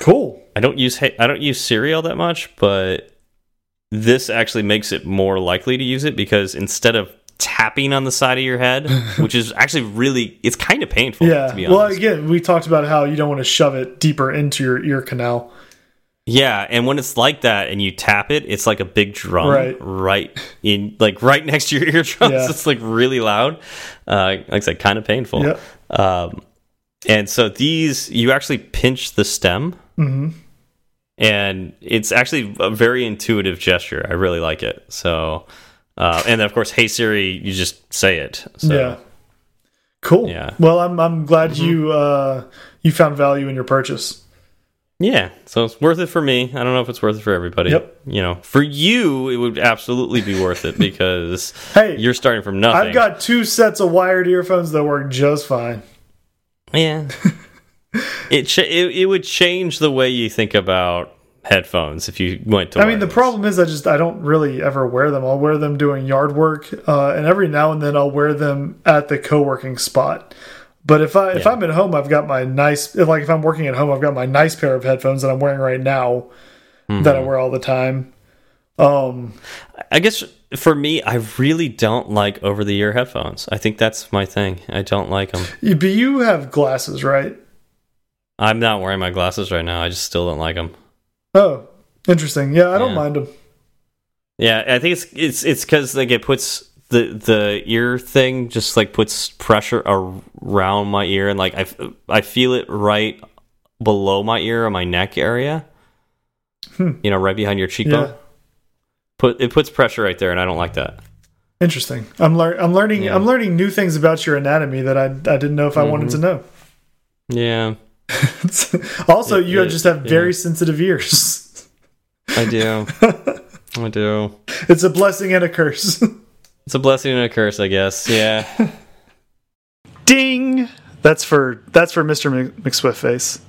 A: cool.
B: I don't use I don't use all that much, but this actually makes it more likely to use it because instead of tapping on the side of your head, which is actually really it's kind of painful.
A: Yeah. Well, again, we talked about how you don't want to shove it deeper into your ear canal.
B: Yeah, and when it's like that and you tap it, it's like a big drum
A: right,
B: right in like right next to your eardrums. Yeah. It's like really loud. Uh, like I said, kind of painful.
A: Yep.
B: Um, and so these you actually pinch the stem.
A: Mm -hmm.
B: And it's actually a very intuitive gesture. I really like it. So uh, and then of course, "Hey Siri," you just say it. So,
A: yeah. Cool.
B: Yeah.
A: Well, I'm I'm glad mm -hmm. you uh, you found value in your purchase.
B: Yeah, so it's worth it for me. I don't know if it's worth it for everybody.
A: Yep.
B: You know, for you, it would absolutely be worth it because
A: hey,
B: you're starting from nothing.
A: I've got two sets of wired earphones that work just fine.
B: Yeah. it, it it would change the way you think about headphones if you went to.
A: I mean, the problem is I just I don't really ever wear them. I'll wear them doing yard work, uh, and every now and then I'll wear them at the co-working spot. But if I if I'm at home, I've got my nice if, like if I'm working at home, I've got my nice pair of headphones that I'm wearing right now mm -hmm. that I wear all the time. Um,
B: I guess for me, I really don't like over the ear headphones. I think that's my thing. I don't like them.
A: But you have glasses, right?
B: I'm not wearing my glasses right now. I just still don't like them.
A: Oh, interesting. Yeah, I don't mind them.
B: Yeah, I think it's it's it's because like it puts the the ear thing just like puts pressure around my ear and like I I feel it right below my ear or my neck area. Hmm. You know, right behind your cheekbone.
A: Yeah.
B: Put it puts pressure right there, and I don't like that.
A: Interesting. I'm lear I'm learning
B: Yeah.
A: I'm learning new things about your anatomy that I I didn't know if I wanted mm-hmm. to know.
B: Yeah,
A: also,
B: It-
A: you
B: it-
A: just have
B: yeah.
A: very sensitive ears.
B: I do. I do.
A: it's a blessing and a curse.
B: It's a blessing and a curse, I guess. Yeah.
A: Ding. That's for that's for Mr. Mc- McSwift face.